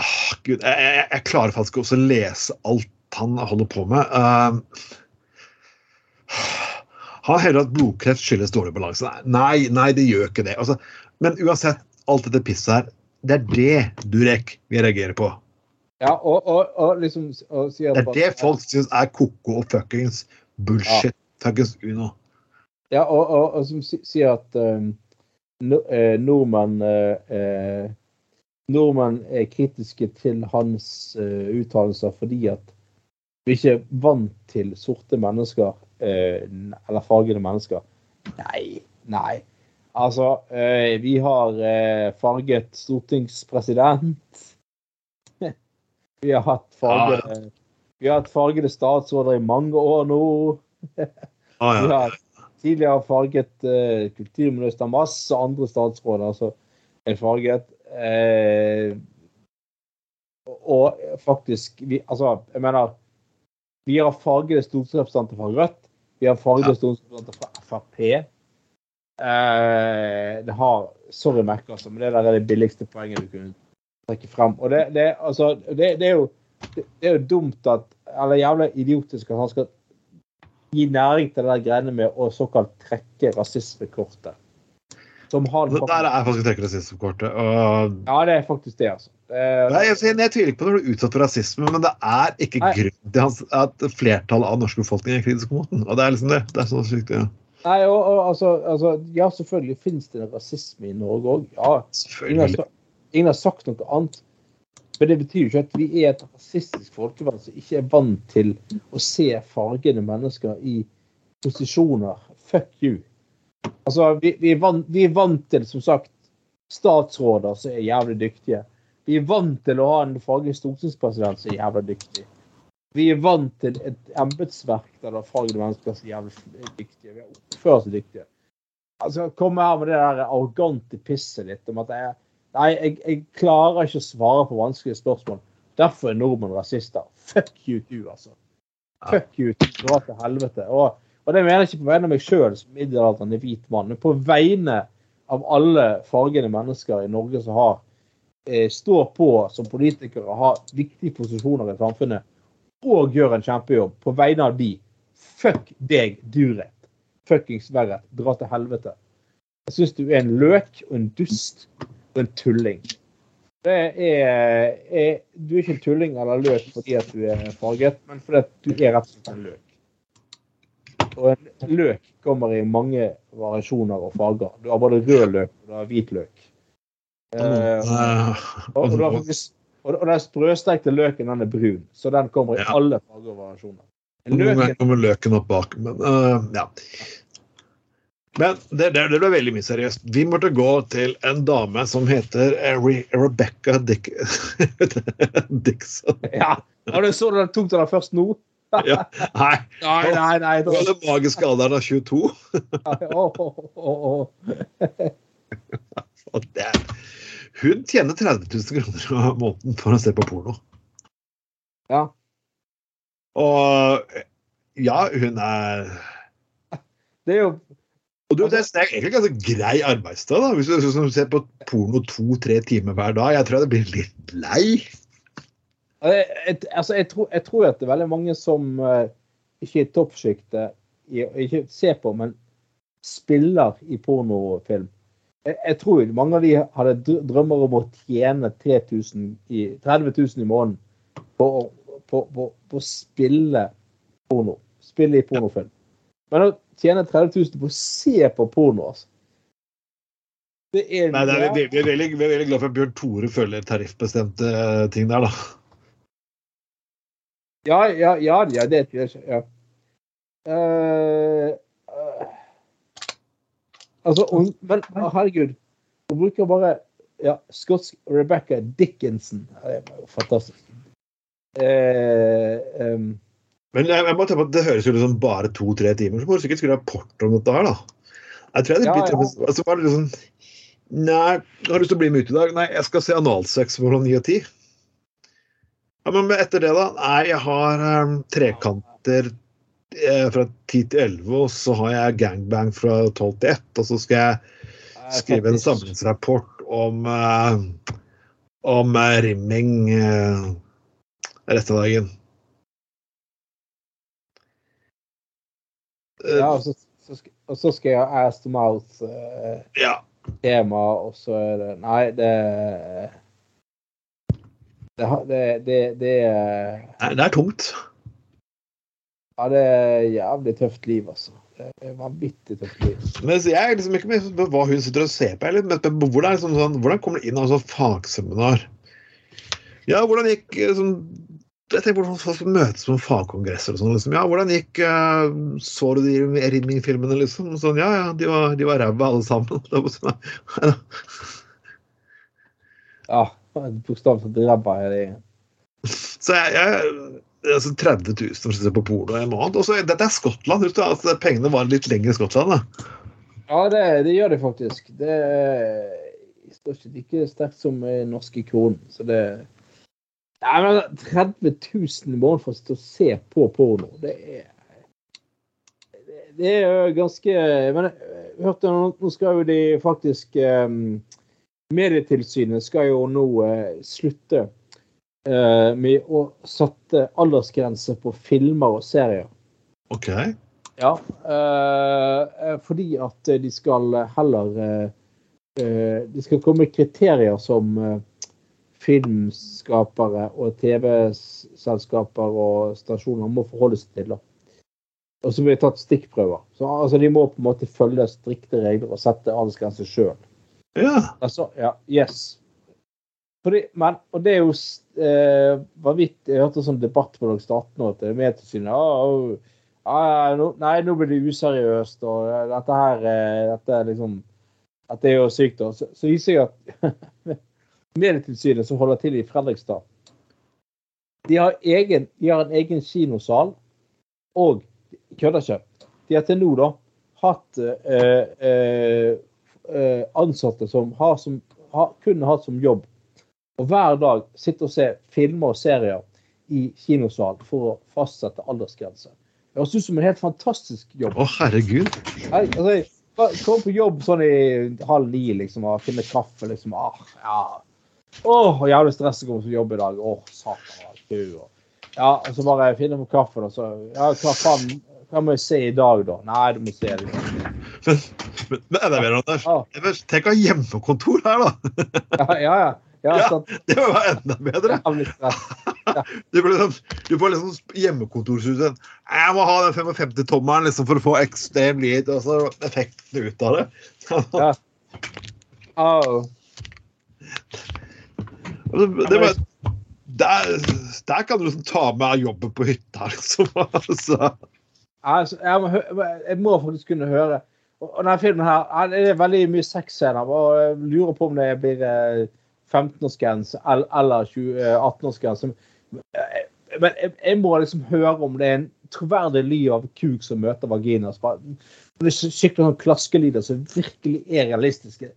ah, Gud, jeg, jeg, jeg klarer faktisk også å lese alt han holder på med. Uh, han hevder at blodkreft skyldes dårlig balanse. Nei, nei, det gjør ikke det. Altså, men uansett, alt dette pisset her, det er det Durek vi reagerer på. Ja, og, og, og liksom og Det er det folk syns er ko-ko og fuckings bullshit. Fuckings uno. Ja, og, som sier at um, nordmenn eh, eh, Nordmenn er kritiske til hans eh, uttalelser fordi at vi ikke er vant til sorte mennesker, eh, eller fargede mennesker. Nei, nei. Altså, eh, vi har eh, farget stortingspresident. [LAUGHS] vi har hatt fargede Vi har hatt fargede statsråder i mange år nå. [LAUGHS] Ah, Vi ja. har tidligere farget uh, kulturminister, masse andre statsråder som er farget. Eh, og faktisk vi, Altså, jeg mener Vi har fargede stortingsrepresentanter fra Rødt. Vi har fargede Ja. stortingsrepresentanter fra Frp. Eh, det har Sorry, Mac, altså, men det der er det billigste poenget du kunne trekke frem. Og det, det, altså, det, det, er jo, det, det er jo dumt at Eller jævla idiotisk at han skal gi næring til det der greiene med å såkalt trekke rasismekortet. Som har faktisk... der er faktisk trekker rasismekortet. Og Ja, det er faktisk det, altså. Det er- Nei, jeg, jeg tviler ikke på når du er utsatt for rasisme, men det er ikke Nei. grunn til at flertallet av norsk befolkning er kritisk mot den. Og det er liksom det. Det er så sykt, ja. Nei, og, og, altså, altså, ja, selvfølgelig finnes det rasisme i Norge òg. Ja, ingen har, ingen har sagt noe annet. Men det betyr jo ikke at vi er et rasistisk folkeverd som ikke er vant til å se fargede mennesker i posisjoner. Fuck you. Altså, vi, vi, er vant, vi er vant til, som sagt, statsråder som er jævlig dyktige. Vi er vant til å ha en farget stortingspresident som er jævlig dyktig. Vi er vant til et embetsverk der det er fargede mennesker som er jævlig dyktige. Vi er ordførere som er dyktige. Altså, Komme her med det der arrogante pisset ditt om at jeg, Nei, jeg, jeg klarer ikke å svare på vanskelige spørsmål. Derfor er nordmenn rasister. Fuck you du, altså. Fuck you du. Dra til helvete. Og, og det mener jeg ikke på vegne av meg sjøl som middelaldrende hvit mann, men på vegne av alle fargede mennesker i Norge som har eh, står på som politikere har viktige posisjoner i samfunnet og gjør en kjempejobb på vegne av de. Fuck deg, Durek. Fuckings Verret. Dra til helvete. Jeg syns du er en løk og en dust en tulling. Det er, er, du er ikke en tulling eller løk fordi at du er farget, men fordi at du er rett og slett en løk. Og en løk kommer i mange variasjoner og farger. Du har både rød løk og du har hvit løk. Eh, Eh, og, og, faktisk, og, og den sprøstekte løken den er brun, så den kommer i alle farger og variasjoner. Noen ganger kommer løken opp bak, men uh, ja. Men det, det, det ble veldig mye seriøst. Vi måtte gå til en dame som heter Re Rebecca Dick [LAUGHS] Dixon. ja. Og du så det tok du den først nå? [LAUGHS] Ja. Nei, Nei, nei, nei. det var den magiske alderen av 22. oh, oh, oh, hun tjener 30 000 kroner i måneden for å se på porno. Ja. Og ja, hun er Det er jo Og du, det er egentlig ganske grei arbeidsdag, da. Hvis du, ser på porno to-tre timer hver dag. Jeg tror jeg det blir litt lei. Altså, jeg, tror, jeg tror at det er veldig mange som eh, ikke i toppsjiktet, ikke ser på, men spiller i pornofilm. Jeg, jeg tror mange av de hadde drømmer om å tjene 3000 i, 30 000 i måneden på, på, på, på å spille porno. Spille i pornofilm. Men å tjene 30 000 på å se på porno, altså. Det er, Nei, det er, vi, vi, er veldig, vi er veldig glad for at Bjørn Tore følger tariffbestemte eh, ting der, da. Ja, ja, ja, ja det er ikke ja. Uh, eh, altså, hun, men herregud, hun bruker bare ja, skotsk Rebecca Dickinson. Det er jo fantastisk. Eh, Men jeg, jeg må tenke på at det høres jo ut som bare to-tre timer. Så må du sikkert skrive rapport om dette her, da. Jeg tror jeg det Ja, blir ja. altså, var det liksom Nei, har lyst til å bli med ut i dag. Nei, jeg skal se analsex mellom ni og ti. Ja, men etter det, da? Nei, jeg har um, trekanter eh, fra ti til elleve, og så har jeg gangbang fra tolv til ett, og så skal jeg skrive en samlingsrapport om eh, om eh, rimming eh, resten av dagen. Ja, og så, så, og så skal jeg ha ass to mouth-tema, ja. og så er det Nei, det det, det, det, det Nei, det er tungt. Ja, det er jævlig tøft liv, altså. Det er vanvittig tøft liv. Men jeg er liksom ikke med på hva hun sitter og ser på. Med hvordan, liksom, sånn, sånn, hvordan kommer det inn av altså, fagseminar? Ja, hvordan gikk eh, sånn jeg tenker hvordan folk møtes på fagkongresser og sånn. Liksom. Ja, hvordan gikk eh, Så du de rimming-filmene, liksom? Sånn, ja, ja, de var, de var ræva alle sammen. [LAUGHS] Det var sånn, ja. Ja, bokstavelig talt ræva er det. Så jeg, jeg altså 30 000 for å se på porno en måned. Og så, dette er Skottland. Husk da, altså, pengene var litt lenger i Skottland. Da. Ja, det, det gjør det faktisk. Det står ikke like sterkt som i norske kroner. så det Nei, men 30 000 i måneden for å sitte og se på porno, det er det- er jo ganske Men jeg hørte nå, skal jo de faktisk um, Medietilsynet skal jo nå uh, slutte uh, med å sette aldersgrense på filmer og serier. OK. Ja, eh, fordi at de skal heller De skal komme kriterier som filmskapere og TV-selskaper og stasjoner må forholde seg til. Da. Og så blir det tatt stikkprøver. Så altså, De må på en måte følge strikte regler og sette aldersgrense sjøl. Ja. Altså, ja, yes. Fordi, men, og det er jo eh, vanvittig Jeg hørte en sånn debatt på Dags 18 nå at Medtilsynet oh, ah, no, Nei, nå blir det useriøst, og eh, dette her eh, dette er liksom Dette er jo sykt. Og så, så viser jeg at [LAUGHS] Medietilsynet, som holder til i Fredrikstad, de har, egen, de har en egen kinosal og kødder ikke. De har til nå da hatt eh, eh, eh, ansatte som har som, har, kun hatt som jobb og hver dag sitte og se filmer og serier i kinosal for å fastsette aldersgrense. Det høres ut som en helt fantastisk jobb. Å, herregud. Jeg, altså, jeg kom på jobb sånn i halv ni liksom, og finne kaffe. liksom, ah, ja. Åh, jævlig stress å komme på jobb i dag. Åh, satan. og- Ja, og så bare finne på kaffen, og så Ja, hva faen hva må jeg se i dag, da? Nei, du må se det. Men, men, men det mer, Anders. Ja, Jeg Tenk å ha hjemmekontor her, da. ja, ja. ja. ja, Ja. Det må være enda bedre. Ja. Du liksom, du får liksom hjemmekontorsusen. Jeg må ha den 55-tommeren liksom, for å få ekstrem lyd og så effekten ut av det. Ja. Au. Det var, der, der kan du liksom ta med jobben på hytta, liksom. [LAUGHS] Altså. Altså, jeg, må, jeg må faktisk kunne høre. Og og denne filmen her, det er veldig mye sexscener. og Jeg lurer på om det blir eh, 15-årsgrense eller eh, 18-årsgrense. Men jeg, jeg må liksom høre om det er en troverdig lyd av kuk som møter vagina. Det skikkelig sånn klaskelyder som virkelig er realistiske.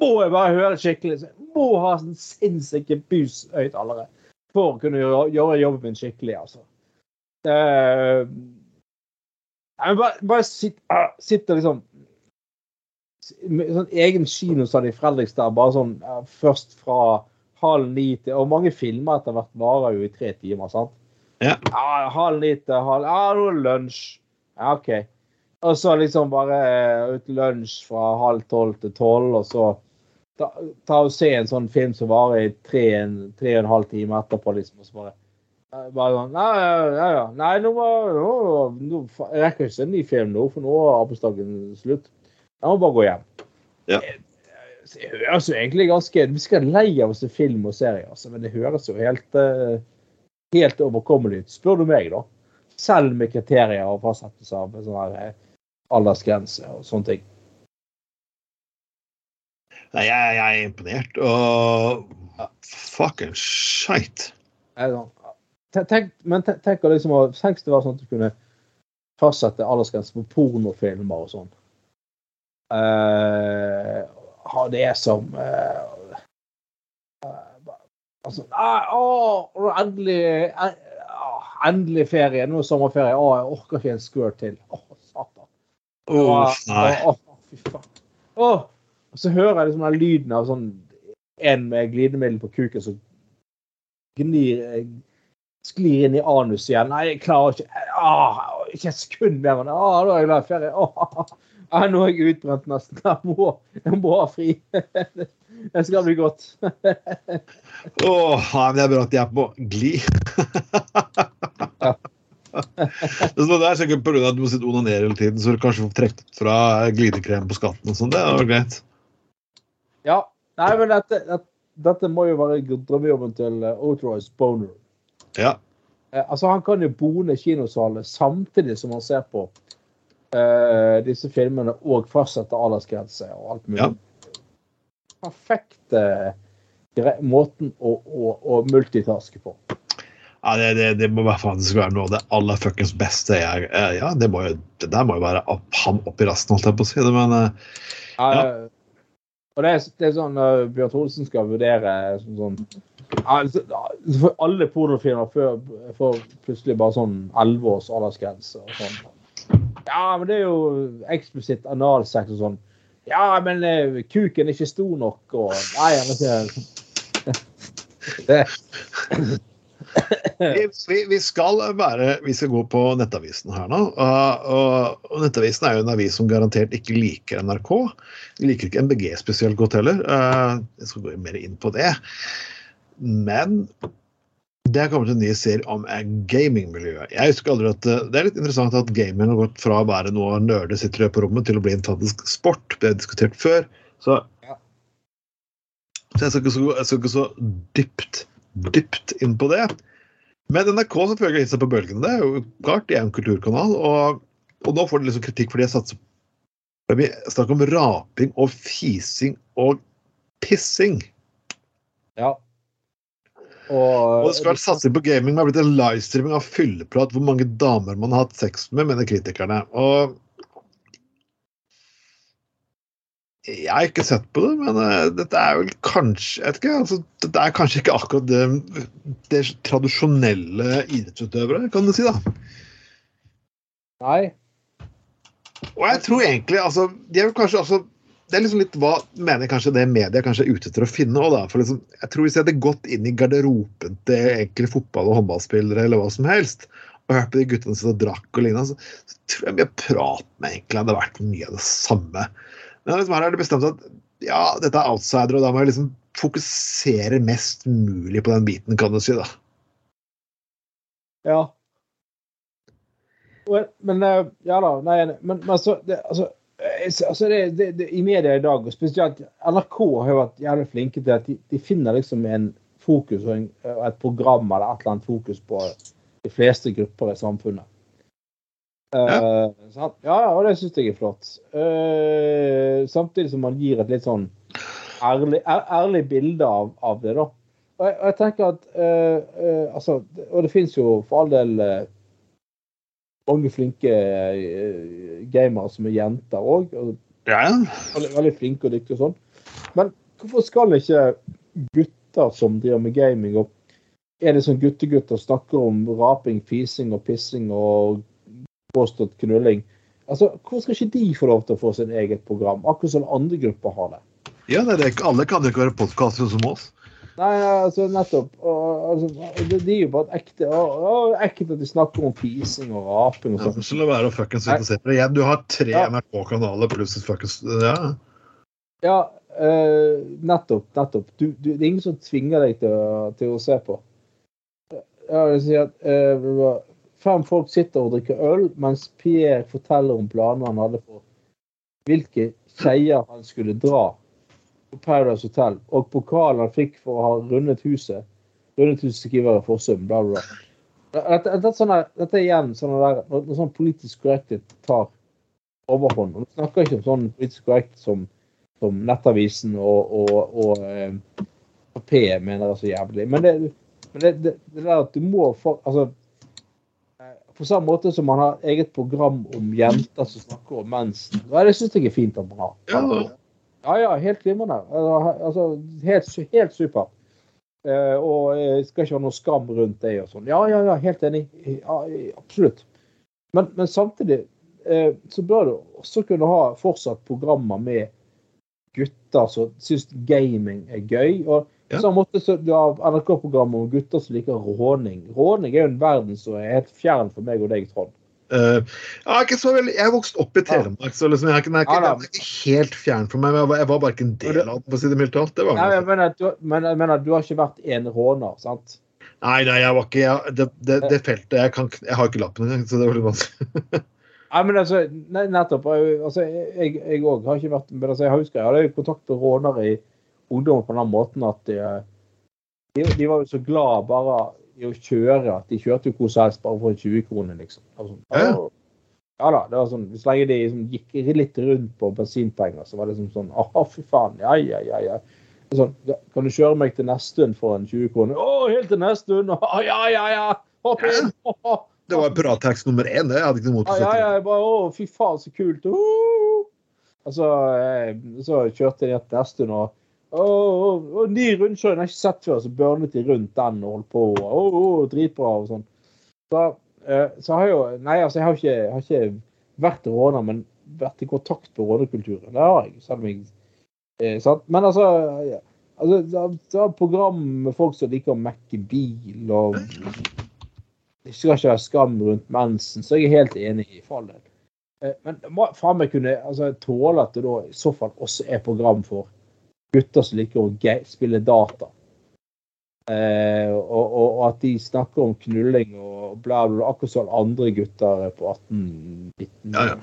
Må jeg bare høre skikkelig. Jeg må ha sånn sinnssyke bushøyttalere for å kunne gjøre, gjøre jobben min skikkelig, altså. Uh, jeg bare, bare sitt, uh, sitter liksom med sånn egen kinosal i Fredrikstad, bare sånn uh, først fra halv ni til Og mange filmer etter hvert varer jo i tre timer, sant? Ja. Ja, halv ni til halv Ja, nå er det lunsj. Ja, OK. Og så liksom bare eh, ut lunsj fra halv tolv til tolv, og så ta, ta og se en sånn film som varer i tre, en, tre og en halv time etterpå, liksom. Og så bare Eh, Bare sånn Nei, ja, ja. Nei, nå nå, nå, nå, rekker Jeg ikke en ny film nå, for nå er arbeidsdagen slutt. Jeg må bare gå hjem. Ja. Det høres jo egentlig ganske Vi skal lei av å se film og serier, altså, men det høres jo helt eh, helt overkommelig ut, spør du meg, da. Selv med kriterier og fastsettelse av sånn eh, aldersgrense og sånne ting. Nei, jeg, jeg er imponert. Og fucking. Er det sånn, te- Tenk, men te- tenk å liksom, tenk det var sånn at du kunne fastsette aldersgrense på pornofilmer og sånn. Uh, ha det som uh, uh, altså, uh, oh, er endelig ah, Endelig ferie. Nå er sommerferie. Å, jeg orker ikke en squirt til. Å, satan. Nei. Å, å, fy faen. Å, så hører jeg liksom den lyden av sånn en med glidemiddel på kuken som gnir sklir inn i anus igjen. Nei, jeg klarer ikke ah, Ikke et sekund mer. Ah, nå er jeg glad i ferie. Ah, ah, nå er jeg utbrent nesten. Jeg må, jeg må ha fri. Det skal bli godt. Åh, nei, men det er bra at de er på glid. ja. det er sikkert pga. at du må sitte og onanere hele tiden, så du kanskje får trukket fra glidekrem på skatten og sånn. Det er greit. Ja. Nei, men dette, dette, dette må jo være drømmejobben til uh, Authorized Boner. Ja. Eh, altså Han kan jo bone kinosaler samtidig som han ser på eh, disse filmene og fastsette aldersgrense og alt mulig. Ja. Perfekte eh, måten å, å, å multitaske på. Ja, det, det, det må faktisk være noe av det aller fuckings beste. Jeg, er. ja, det, må jo, det der må jo være opp, ham opp i rassen, holdt jeg på å si det, men eh, Ja. Eh, og det er, det er sånn uh, Bjørn Thoresen skal vurdere sånn, sånn altså, for Alle pornofilmer får plutselig bare sånn 11 års aldersgrense og sånn. Ja, men det er jo eksplisitt analsex og sånn. Ja, men eh, kuken er ikke stor nok og Nei, jeg vet ikke. Det, [LAUGHS] vi, vi, vi, skal være, vi skal gå på Nettavisen her nå. Og, og, Nettavisen er jo en avis som garantert ikke liker NRK. De liker ikke MBG spesielt godt heller. Eh, jeg skal gå mer inn på det. Men det er kommet en ny serie om gamingmiljøet. Jeg husker aldri at eh, Det er litt interessant at gaming har gått fra å være noe nerder sitter på rommet, til å bli en faktisk sport. Det har jeg diskutert før. Så, så jeg skal ikke så, jeg skal ikke så dypt, dypt inn på det. Men NRK selvfølgelig gitt seg på bølgene. Det er jo klart, de er en kulturkanal. Og, og nå får de liksom kritikk fordi jeg satser Det blir snakk om raping og fising og pissing. Ja. Og, Og det skal være satsing på gaming. Det har blitt en livestreaming av fylleprat hvor mange damer man har hatt sex med, mener kritikerne. Og jeg har ikke sett på det, men uh, dette er vel kanskje jeg vet ikke, altså, Dette er kanskje ikke akkurat det, det tradisjonelle idrettsutøvere, kan du si. da. Nei. Og jeg tror egentlig altså, de er kanskje altså, Det er liksom litt hva mener kanskje det media kanskje er ute etter å finne. også da, for liksom, jeg tror Hvis jeg hadde gått inn i garderoben til egentlig fotball- og håndballspillere eller hva som helst, og hørt på de guttene som drakk og lignende, så, så tror jeg mye prat med egentlig hadde vært mye av det samme. Men liksom her er det bestemt at ja, dette er outsider, og da må jeg liksom fokusere mest mulig på den biten, kan du si. da. Ja. Men eh, Ja da. Nei, men, men altså, det, altså, eh, altså det, det, det, I media i dag, og spesielt NRK, har jo vært jævlig flinke til at de, de finner liksom en fokus og en, et program eller et eller annet fokus på de fleste grupper i samfunnet. Eh, Uh, ja, ja, og det syns jeg er flott. Uh, samtidig som man gir et litt sånn ærlig, ærlig bilde av, av det, da. Og jeg, og jeg tenker at uh, altså, Og det finnes jo for all del mange flinke gamere som er jenter òg. Ja, ja. Veldig, veldig flinke og dyktige og sånn. Men hvorfor skal ikke gutter som driver med gaming, og er det sånn guttegutter snakker om raping, fising og pissing og påstått knulling Altså, Hvorfor skal ikke de få lov til å få sin eget program, akkurat som andre grupper har det? ja det er det. Alle kan jo ikke være podkastere som oss. Nei, altså nettopp. Og, altså, det, det er jo bare et ekte og, og, ekkelt at de snakker om fising og raping og sånn. Ja, la være å fuckings på det igjen. Du har tre Ja. NRK-kanaler pluss et fuckings Ja. Ja, uh, nettopp. nettopp. Du, du, det er ingen som tvinger deg til, til å se på. Ja, vil si at eh, Fem folk sitter og drikker øl, mens Pierre forteller om planene han hadde for hvilke skeier han skulle dra på Paradise Hotel, og pokalen han fikk for å ha rundet huset. Rundet huset skriver Forsum, bla, bla, bla. Dette, er igjen sånn der, når, sånn politisk korrekthet tar overhånd. Og Du snakker ikke om sånn politisk korrekt som som Nettavisen og, og, og eh, P mener er så jævlig. Men det, men det, det, det der at du må for, altså, På samme måte som man har eget program om jenter som snakker om mensen. Ja, det syns jeg er fint og bra. Ja. ja, helt glimrende. Altså, helt, helt supert. Eh, og jeg skal ikke ha noe skam rundt det og sånn. Ja, ja, ja, helt enig. Ja, absolutt. Men, men samtidig eh, så bør du også kunne ha fortsatt programmer med gutter som syns gaming er gøy. Og Ja. Så så du har NRK-program om gutter som liker råning. Råning er jo en verden som er helt fjern for meg og deg, Trond. Jeg er ikke så veldig, jeg er vokst opp i Telemark, så liksom, jeg er ikke, jeg er ikke, er helt fjern for meg. Jeg var, jeg var bare ikke en del av den, for å si det mildt talt. Det var Nei, jeg mener, du, men jeg mener, du har ikke vært en råner, sant? Nei, nei, jeg var ikke jeg, det, det, det feltet jeg, kan, jeg har ikke lappen engang, så det var litt vanskelig. [LAUGHS] Nei, men altså, nei, nettopp. Altså, jeg òg har ikke vært Men altså, jeg husker jeg hadde jo kontakt med rånere i ungdom på den måten at de, de, de var jo så glad bare i å kjøre at de kjørte jo hvor som helst bare for en 20 kroner, liksom. Altså, Ja. ja da, det var sånn, Så lenge de liksom gikk litt rundt på bensinpenger, så var det liksom sånn Å, fy faen. Ja, ja, ja. ja. Sånn, kan du kjøre meg til Nesttun for en 20 kroner? Å, helt til Nesttun! Å, ja, ja, ja! Hopp inn! Det var pirattax nummer én, det. Hadde ikke noe mot å sette ja, ja, bare, å, fy faen, så kult. Uh! Og så, eh, så kjørte jeg til Nesttun og å, å, ny rundkjøring, jeg har ikke sett før. Så børnet de rundt den og holdt på. Og, å, dritbra og sånn. Så, eh, så har jeg jo Nei, altså, jeg har ikke, jeg har ikke vært råner, men vært i kontakt med rånekulturen. Det har jeg. Selv om jeg eh, sant? Men altså, ja. altså det det er program med folk som liker å mekke bil og det skal ikke være skam rundt mensen, så jeg er helt enig i fallet. Eh, Men må faen meg kunne altså, tåle at det da i så fall også er program for gutter som liker å spille data. Eh, og, og, at de snakker om knulling og bla, bla, akkurat som andre gutter på 18-19. Ja, ja.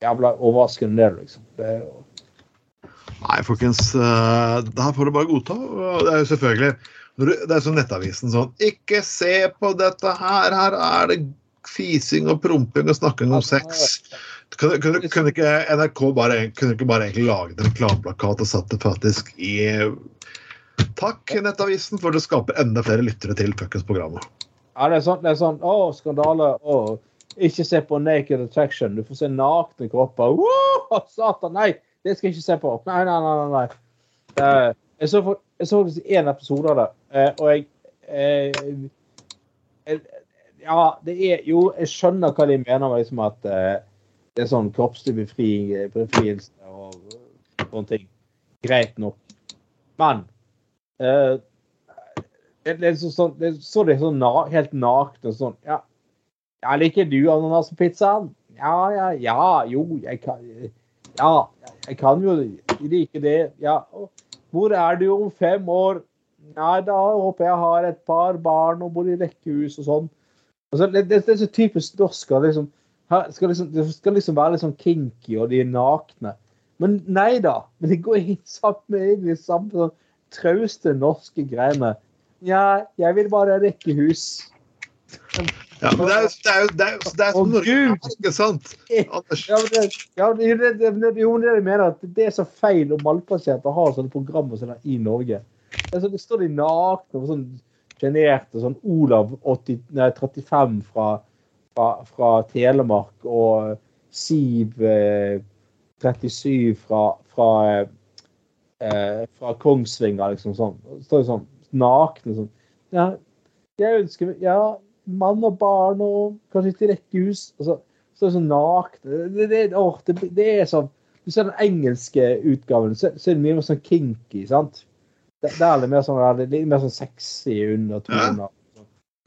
Jævla overraskende det, liksom. Det Nei, folkens. eh, Det her får du bare godta. Det er jo selvfølgelig Det er som Nettavisen sånn Ikke se på dette her! Her er det fising og promping og snakking om sex. Kunne, kunne, kunne ikke NRK bare, kunne ikke bare egentlig laget en reklameplakat og satt det faktisk i Takk, Nettavisen, for det skaper enda flere lyttere til fuckings programmet. Ja, det er sånn, det er sånn Å, skandale. Å, ikke se på Naked Attraction. Du får se nakne kropper. Wow, satan, nei! Det skal jeg ikke se på. Nei, nei, nei. nei. Eh, jeg så for- jeg så faktisk én episode av det, uh, og jeg uh, eh, Ja, det er jo Jeg skjønner hva de mener med liksom at det er sånn kroppslig befri, befrielse og sånne ting. Greit nok. Men eh, det, er så, sånn, det, så det sånn na, helt nakne sånn Ja, ja liker du ananaspizzaen? Ja, ja, ja, jo, jeg kan Ja, jeg kan jo like det. Ja. Hvor er du om fem år? Nei, da håper jeg har et par barn og bor i rekkehus og sånn. Altså, det, det, det er så typisk norsk. Liksom, her skal liksom, det skal liksom være litt sånn kinky, og de er nakne. Men nei da. Men det går inn sammen med de samme sånn trauste norske greiene. Ja, jeg vil bare rekke hus. Ja, men det er jo det er, det er, det er som Norge ikke sant? Anders. Ja, men det, ja, det, det, det, jeg mener at det er så feil om malpasienter har sånne programmer som er i Norge. Er det står de nakne og sånn sjenerte. Sånn Olav 80, nei, 35 fra, fra, fra Telemark og Siv eh, 37 fra, fra, eh, fra Kongsvinger, liksom sånn. Står sånn nakne sånn. Ja, jeg ønsker Ja, mann og barn og kanskje et rekkehus. Altså, så er det sånn nakne det, det, åh, det, det er sånn Du ser den engelske utgaven, så, så er det mye mer sånn kinky, sant? Der der er det mer sånn, det litt mer sånn sexy undertoner.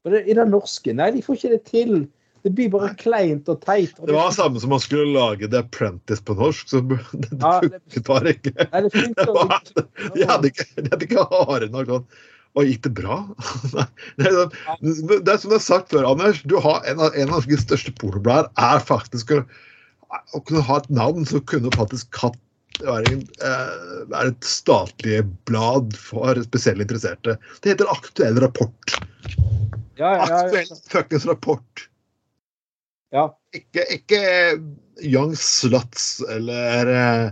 Men det, i den norske, nei, de får ikke det til. Det blir bare kleint og teit. Og Det var samme som man skulle lage The Apprentice på norsk, så det Ja, funket bare ikke. Nei, det funker var. De hadde ikke, de hadde ikke hare nok sånn Og gikk det bra? [LAUGHS] Nei, det, er sånn, det som du har sagt før, Anders. Du har en av, en av de største pornoblader er faktisk å, å kunne ha et navn som kunne faktisk hatt være, en, eh, være et statlig blad for spesielt interesserte. Det heter Aktuell rapport. Ja, ja, ja, Aktuell fuckings rapport. Ja. Ikke, ikke Young Sluts eller uh,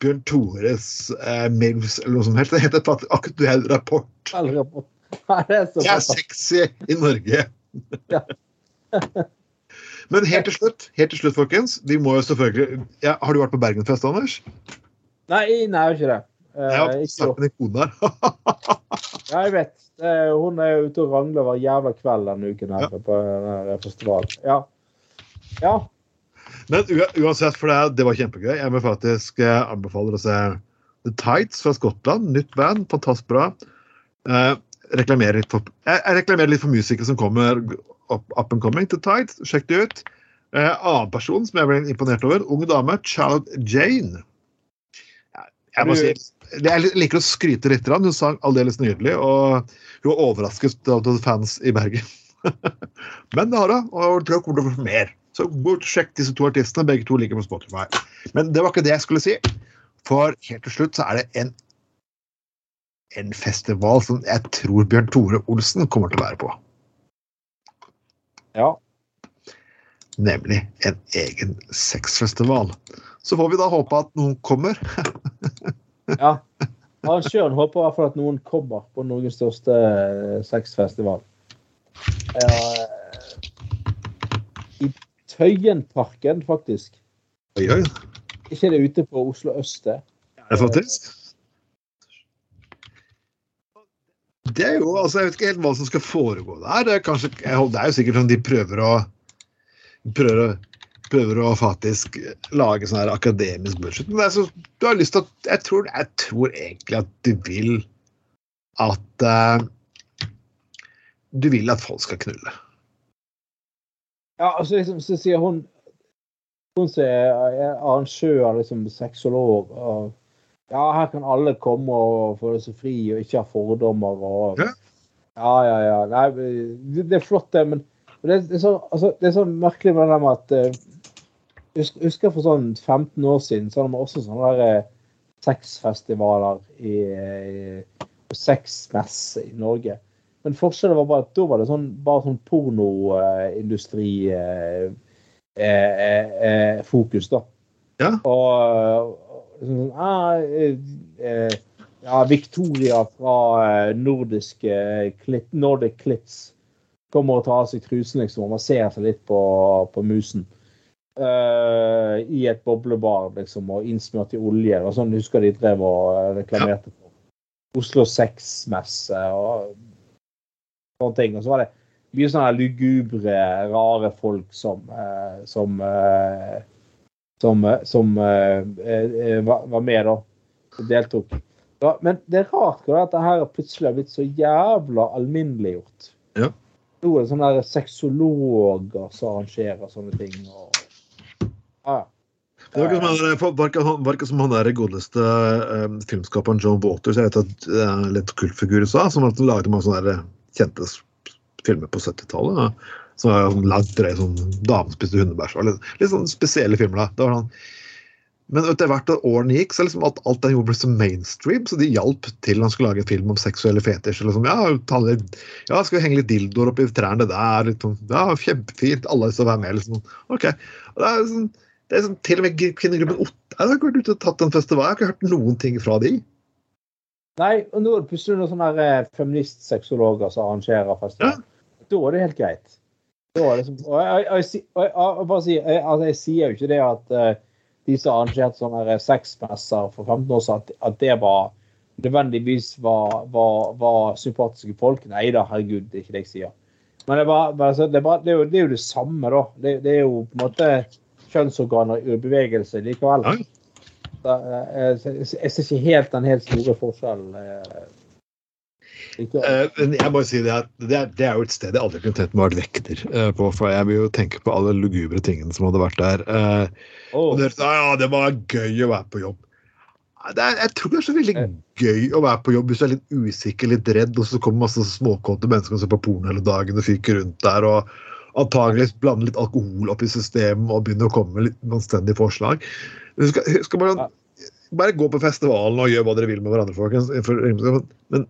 Bjørn Tores uh, Mills eller noe som helst. Det heter faktisk Aktuell rapport. Rapport. Er jeg er sexy i Norge. Ja. [LAUGHS] Men helt til slutt, helt til slutt, folkens. Vi må jo selvfølgelig ja, Har du vært på Bergenfest, Anders? Nei, nei, jeg har ikke det. Uh, Jeg har snakket med din kone her. [LAUGHS] Ja, jeg vet. Uh, hun er ute og rangler hver jævla kveld denne uken her Ja. på denne festivalen. Ja. Ja. Men uansett, for det, det var kjempegøy. Jeg vil faktisk eh, anbefale å se The Tights fra Skottland. Nytt band. Fantastisk bra. Eh, reklamerer litt for, jeg, jeg reklamerer litt for musikere som kommer up, up and coming. The Tights, sjekk det ut. Eh, annen person som jeg ble imponert over, ung dame, Child Jane. Jeg må si jeg liker å skryte litt. Hun sang aldeles nydelig, og hun var overrasket av fans i Bergen. [LAUGHS] Men det har hun, og jeg tror hun kommer til å få mer. Så sjekk disse to artistene. Begge to ligger på Spotify. Men det var ikke det jeg skulle si. For helt til slutt så er det en, en festival som jeg tror Bjørn Tore Olsen kommer til å være på. ja. Nemlig en egen sexfestival. Så får vi da håpe at noen kommer. ja. Arrangøren håper i hvert fall at noen kommer på Norges største eh, sexfestival. Ja, I Tøyenparken, faktisk. Oi, oi. Ikke det ute på Oslo øst, det. Er faktisk? Det er jo, altså Jeg vet ikke helt hva som skal foregå der. Det er, kanskje, det er jo sikkert sånn de prøver å prøver å, prøver å faktisk lage sånn her akademisk budsjett. Men er du har lyst til at jeg tror, jeg tror egentlig at du vil at uh, Du vil at folk skal knulle. Ja, altså liksom, så sier hun Hun som er arrangør, liksom sexolog og Ja, her kan alle komme og føle seg fri og ikke ha fordommer og Ja. Ja, ja. Nei, det det er flott, det, men det, det, er så, altså, det er så merkelig med det der med at eh, Jeg husker- husker for sånn 15 år siden så hadde man også sånne der eh, sexfestivaler i, i sexmesse i Norge. Men forskjellen var bare at da var det sånn, bare sånn pornoindustrifokus, eh, eh, eh, eh, da. Ja. Og eh, sånn, ah, eh, eh, ja, Victoria fra eh, nordiske klitt, Nordic Clits kommer og tar av seg trusen liksom, og masserer seg litt på, på musen. Uh, I et boblebar liksom, og innsmurt i olje. og sånn husker de drev og eh, reklamerte for. Oslo Sexmesse og sånne ting. Og så var det mye sånne lugubre, rare folk som eh, som eh, som, eh, som var var med, da. Og deltok. Ja, men det er rart hvordan dette her plutselig har blitt så jævla alminneliggjort. Ja. Nå er det sånne sexologer som arrangerer sånne ting. Og, ja. Det ikke som som han der godeste eh, filmskaperen John Waters, jeg vet at det er litt kultfigur i USA, som at laget mange sånne kjente filmer på 70-tallet. Som er sånn langt drøy, sånn Damen spiste hundebæsj. Litt, litt sånn spesielle filmer. da. Sånn, men etter hvert at årene gikk, så liksom alt, alt den gjorde ble så mainstream, så de hjalp til han skulle lage en film om seksuelle fetisjer. Liksom, ja, ja, skal vi henge litt dildoer oppi trærne der? Litt, sånn, ja, Kjempefint. Alle å være med. liksom. Ok. Og det er sånn, det er sånn, til og med kvinnegruppen Otta har vært ute og tatt en festival. Jeg har ikke hørt noen ting fra de. Nei, og nå er det plutselig noen sånne eh, feministsexologer som arrangerer festival. Da er det helt greit. Det som, og jeg, jeg, jeg, altså, jeg sier jo ikke det at uh, de som arrangerte sånne her sexmesser for 15 år siden, at, at det var nødvendigvis var, var, var sympatiske folk. Nei da, herregud, det er ikke det jeg sier. Men det er, bare, bare så- det var, det er, jo, det er jo det samme, da. Det, det er jo på en måte kjønnsorganer i bevegelse likevel. Ja. Så, eh, jeg, ser ikke helt den helt store forskjellen. eh. Eh, men jeg må si det at det er, det er jo et sted jeg aldri kunne tenkt meg å være vekter eh, på. For jeg vil jo tenke på alle lugubre tingene som hadde vært der. Eh, og dere sa ja, det var gøy å være på jobb. Er, jeg tror det er så veldig gøy å være på jobb hvis du er litt usikker, litt redd, og så kommer masse småkåte mennesker og ser på porno hele dagen og fyker rundt der. og antagelig blande litt alkohol opp i systemet og begynne å komme med litt anstendige forslag. Du skal, skal bare, bare gå på festivalen og gjøre hva dere vil med hverandre, folkens. Men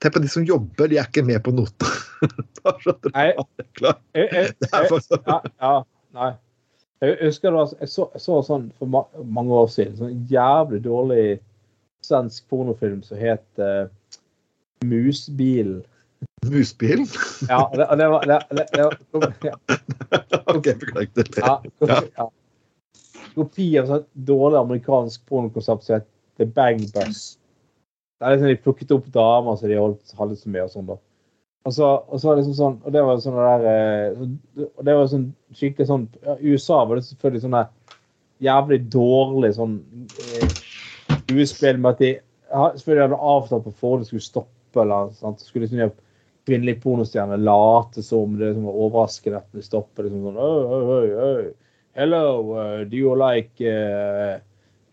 tenk på de som jobber, de er ikke med på nota. [LAUGHS] Nei. klart. jeg, jeg, Det er jeg, ja, ja, nei. Jeg husker da, jeg så, jeg så sånn for ma mange år siden, sånn jævlig dårlig svensk pornofilm som het uh, Musbilen. Musbil? Ja, det, det var det, det, var, ja, [LAUGHS] OK, beklager. det. ja, [LAUGHS] Ja. ja. Kopi av sånn dårlig amerikansk pornokonsept som het The Bang Bus. Det er liksom De plukket opp damer som de holdt halvet så mye og sånn. da. Og så, og så var det liksom sånn, og det var sånn der, eh, og det var sånn skikkelig sånn ja, I USA var det selvfølgelig sånn jævlig dårlig sånn eh, skuespill med at de selvfølgelig hadde avtalt på forhånd de skulle stoppe. eller sånt. Så skulle liksom de kvinnelige pornostjerne late som det som var overraskende at det stopper. liksom sånn «Oi, oi, oi, oi. Hello, uh, do you like uh,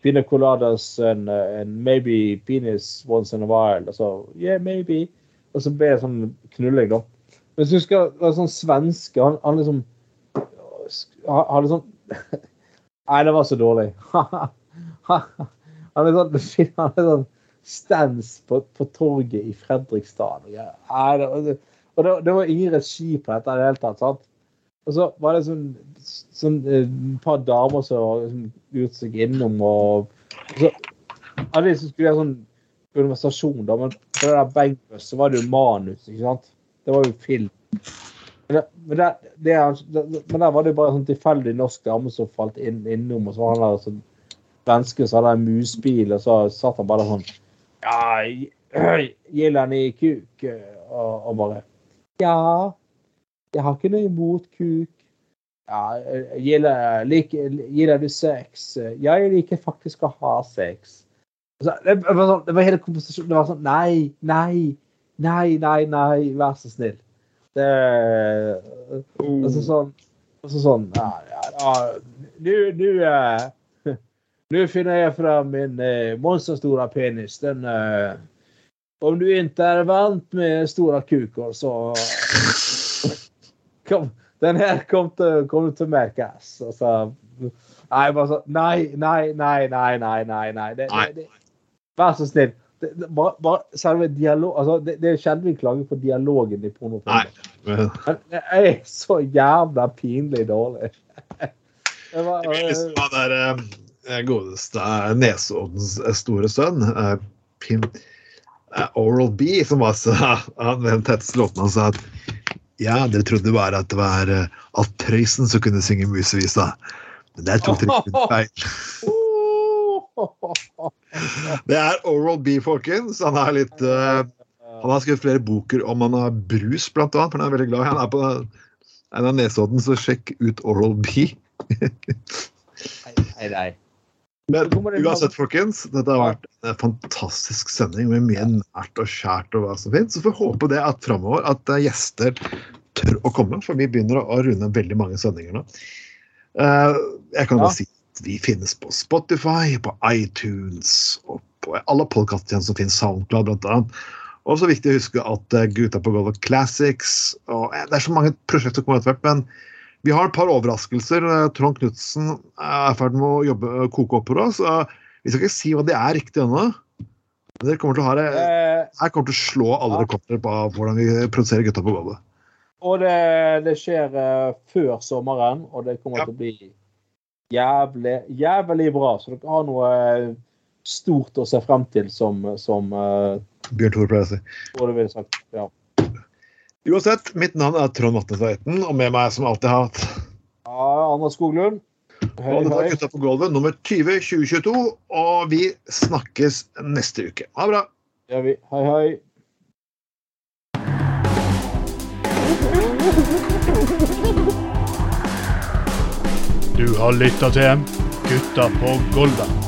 pina coladas and, uh, and maybe penis once in a while? Altså, yeah, maybe. Og så ble det sånn knulling, da. Men så husker jeg det sånn svenske Han, han liksom han sånn [LAUGHS] Nei, det var så dårlig. [LAUGHS] [LAUGHS] han er sånn, han er sånn stands på, på torget i Fredrikstad. og og det, det var ingen regi på dette i det hele tatt. sant? Og så var det sånn, sånn eh, et par damer som liksom, lurte seg innom og, og så Av de som skulle gjøre sånn konversasjon, da, men på det der Bengbus så var det jo manus, ikke sant? Det var jo film. Men, men, det, er- men der var det jo bare sånn tilfeldig norsk dame som falt inn, innom, og så var han der sånn svenske så hadde en musbil, og så satt han bare sånn Ja, [CLEARS THROAT] gilder ni kuk? Og, og bare Ja, jeg har ikke noe imot kuk. Ja, gilder, lik, gilder du sex? Ja, jeg liker faktisk å ha sex. Så, det, var sånn, det var hele komposisjonen. Det var sånn Nei, nei, nei, nei, nei, vær så snill. Det altså, sånn, altså, så sånn ja, ja, ja, Du, du eh, Nu finner jag fram min eh, monsterstora penis. Den, eh, om du inte är vant med stora kukor så [LAUGHS] kom, den här kommer du kom til å merkes. Altså, nei, bare så, nei, nei, nei, nei, nei, nei. nei. Det, det, det, vær så snill. Det, det, bare, bare selve dialog altså, det, det er sjelden vi klager på dialogen i pornofilmer. Men det er så jævla pinlig dårlig. [LAUGHS] Det var, liksom der eh, godeste eh, Nesoddens eh, store sønn, eh, Pim eh, Oral B, som var så [LAUGHS] Han den tetteste låten han sa at ja, dere trodde bare at det var Alt Prøysen som kunne synge musevisa. Men der tok dere ikke feil. Det er Oral B, folkens. Han er litt uh, Han har skrevet flere boker om han har brus, blant annet. For han er veldig glad. i- Han er på en av Nesodden, så sjekk ut Oral B. [LAUGHS] Nei. Men uansett, folkens, dette har vært en fantastisk sending med mye nært og kjært og hva som finnes. Så får vi håpe det at framover at eh, gjester tør å komme, for vi begynner å, runde veldig mange sendinger nå. Eh, jeg kan Ja. bare si at vi finnes på Spotify, på iTunes og på alle podkasttjenester som finnes, SoundCloud annet. Og så viktig å huske at eh, Gutta på gulvet Classics og Det er så mange prosjekter som kommer etter hvert, men vi har et par overraskelser. Eh, Trond Knutsen er i ferd med å jobbe, koke opp for oss. Vi skal ikke si hva det er riktig ennå. Dere kommer til å ha det Eh, jeg kommer til å slå alle rekorder på hvordan vi produserer Gutta på gulvet. og det, det skjer eh, før sommeren, og det kommer Ja. til å bli jævlig, jævlig bra. Så dere har noe eh, stort å se frem til, som, som eh, Bjørn Tore pleier å si. Ja. Uansett, mitt navn er Trond Vatne Tveiten, og med meg som alltid har hatt ja Anna Skoglund. Hei, og dette hei. er Gutta på gulvet nummer 20 2022, og vi snakkes neste uke. Ha det bra! Gjør vi. Hei, hei. Du har lytta til Gutta på Golvet.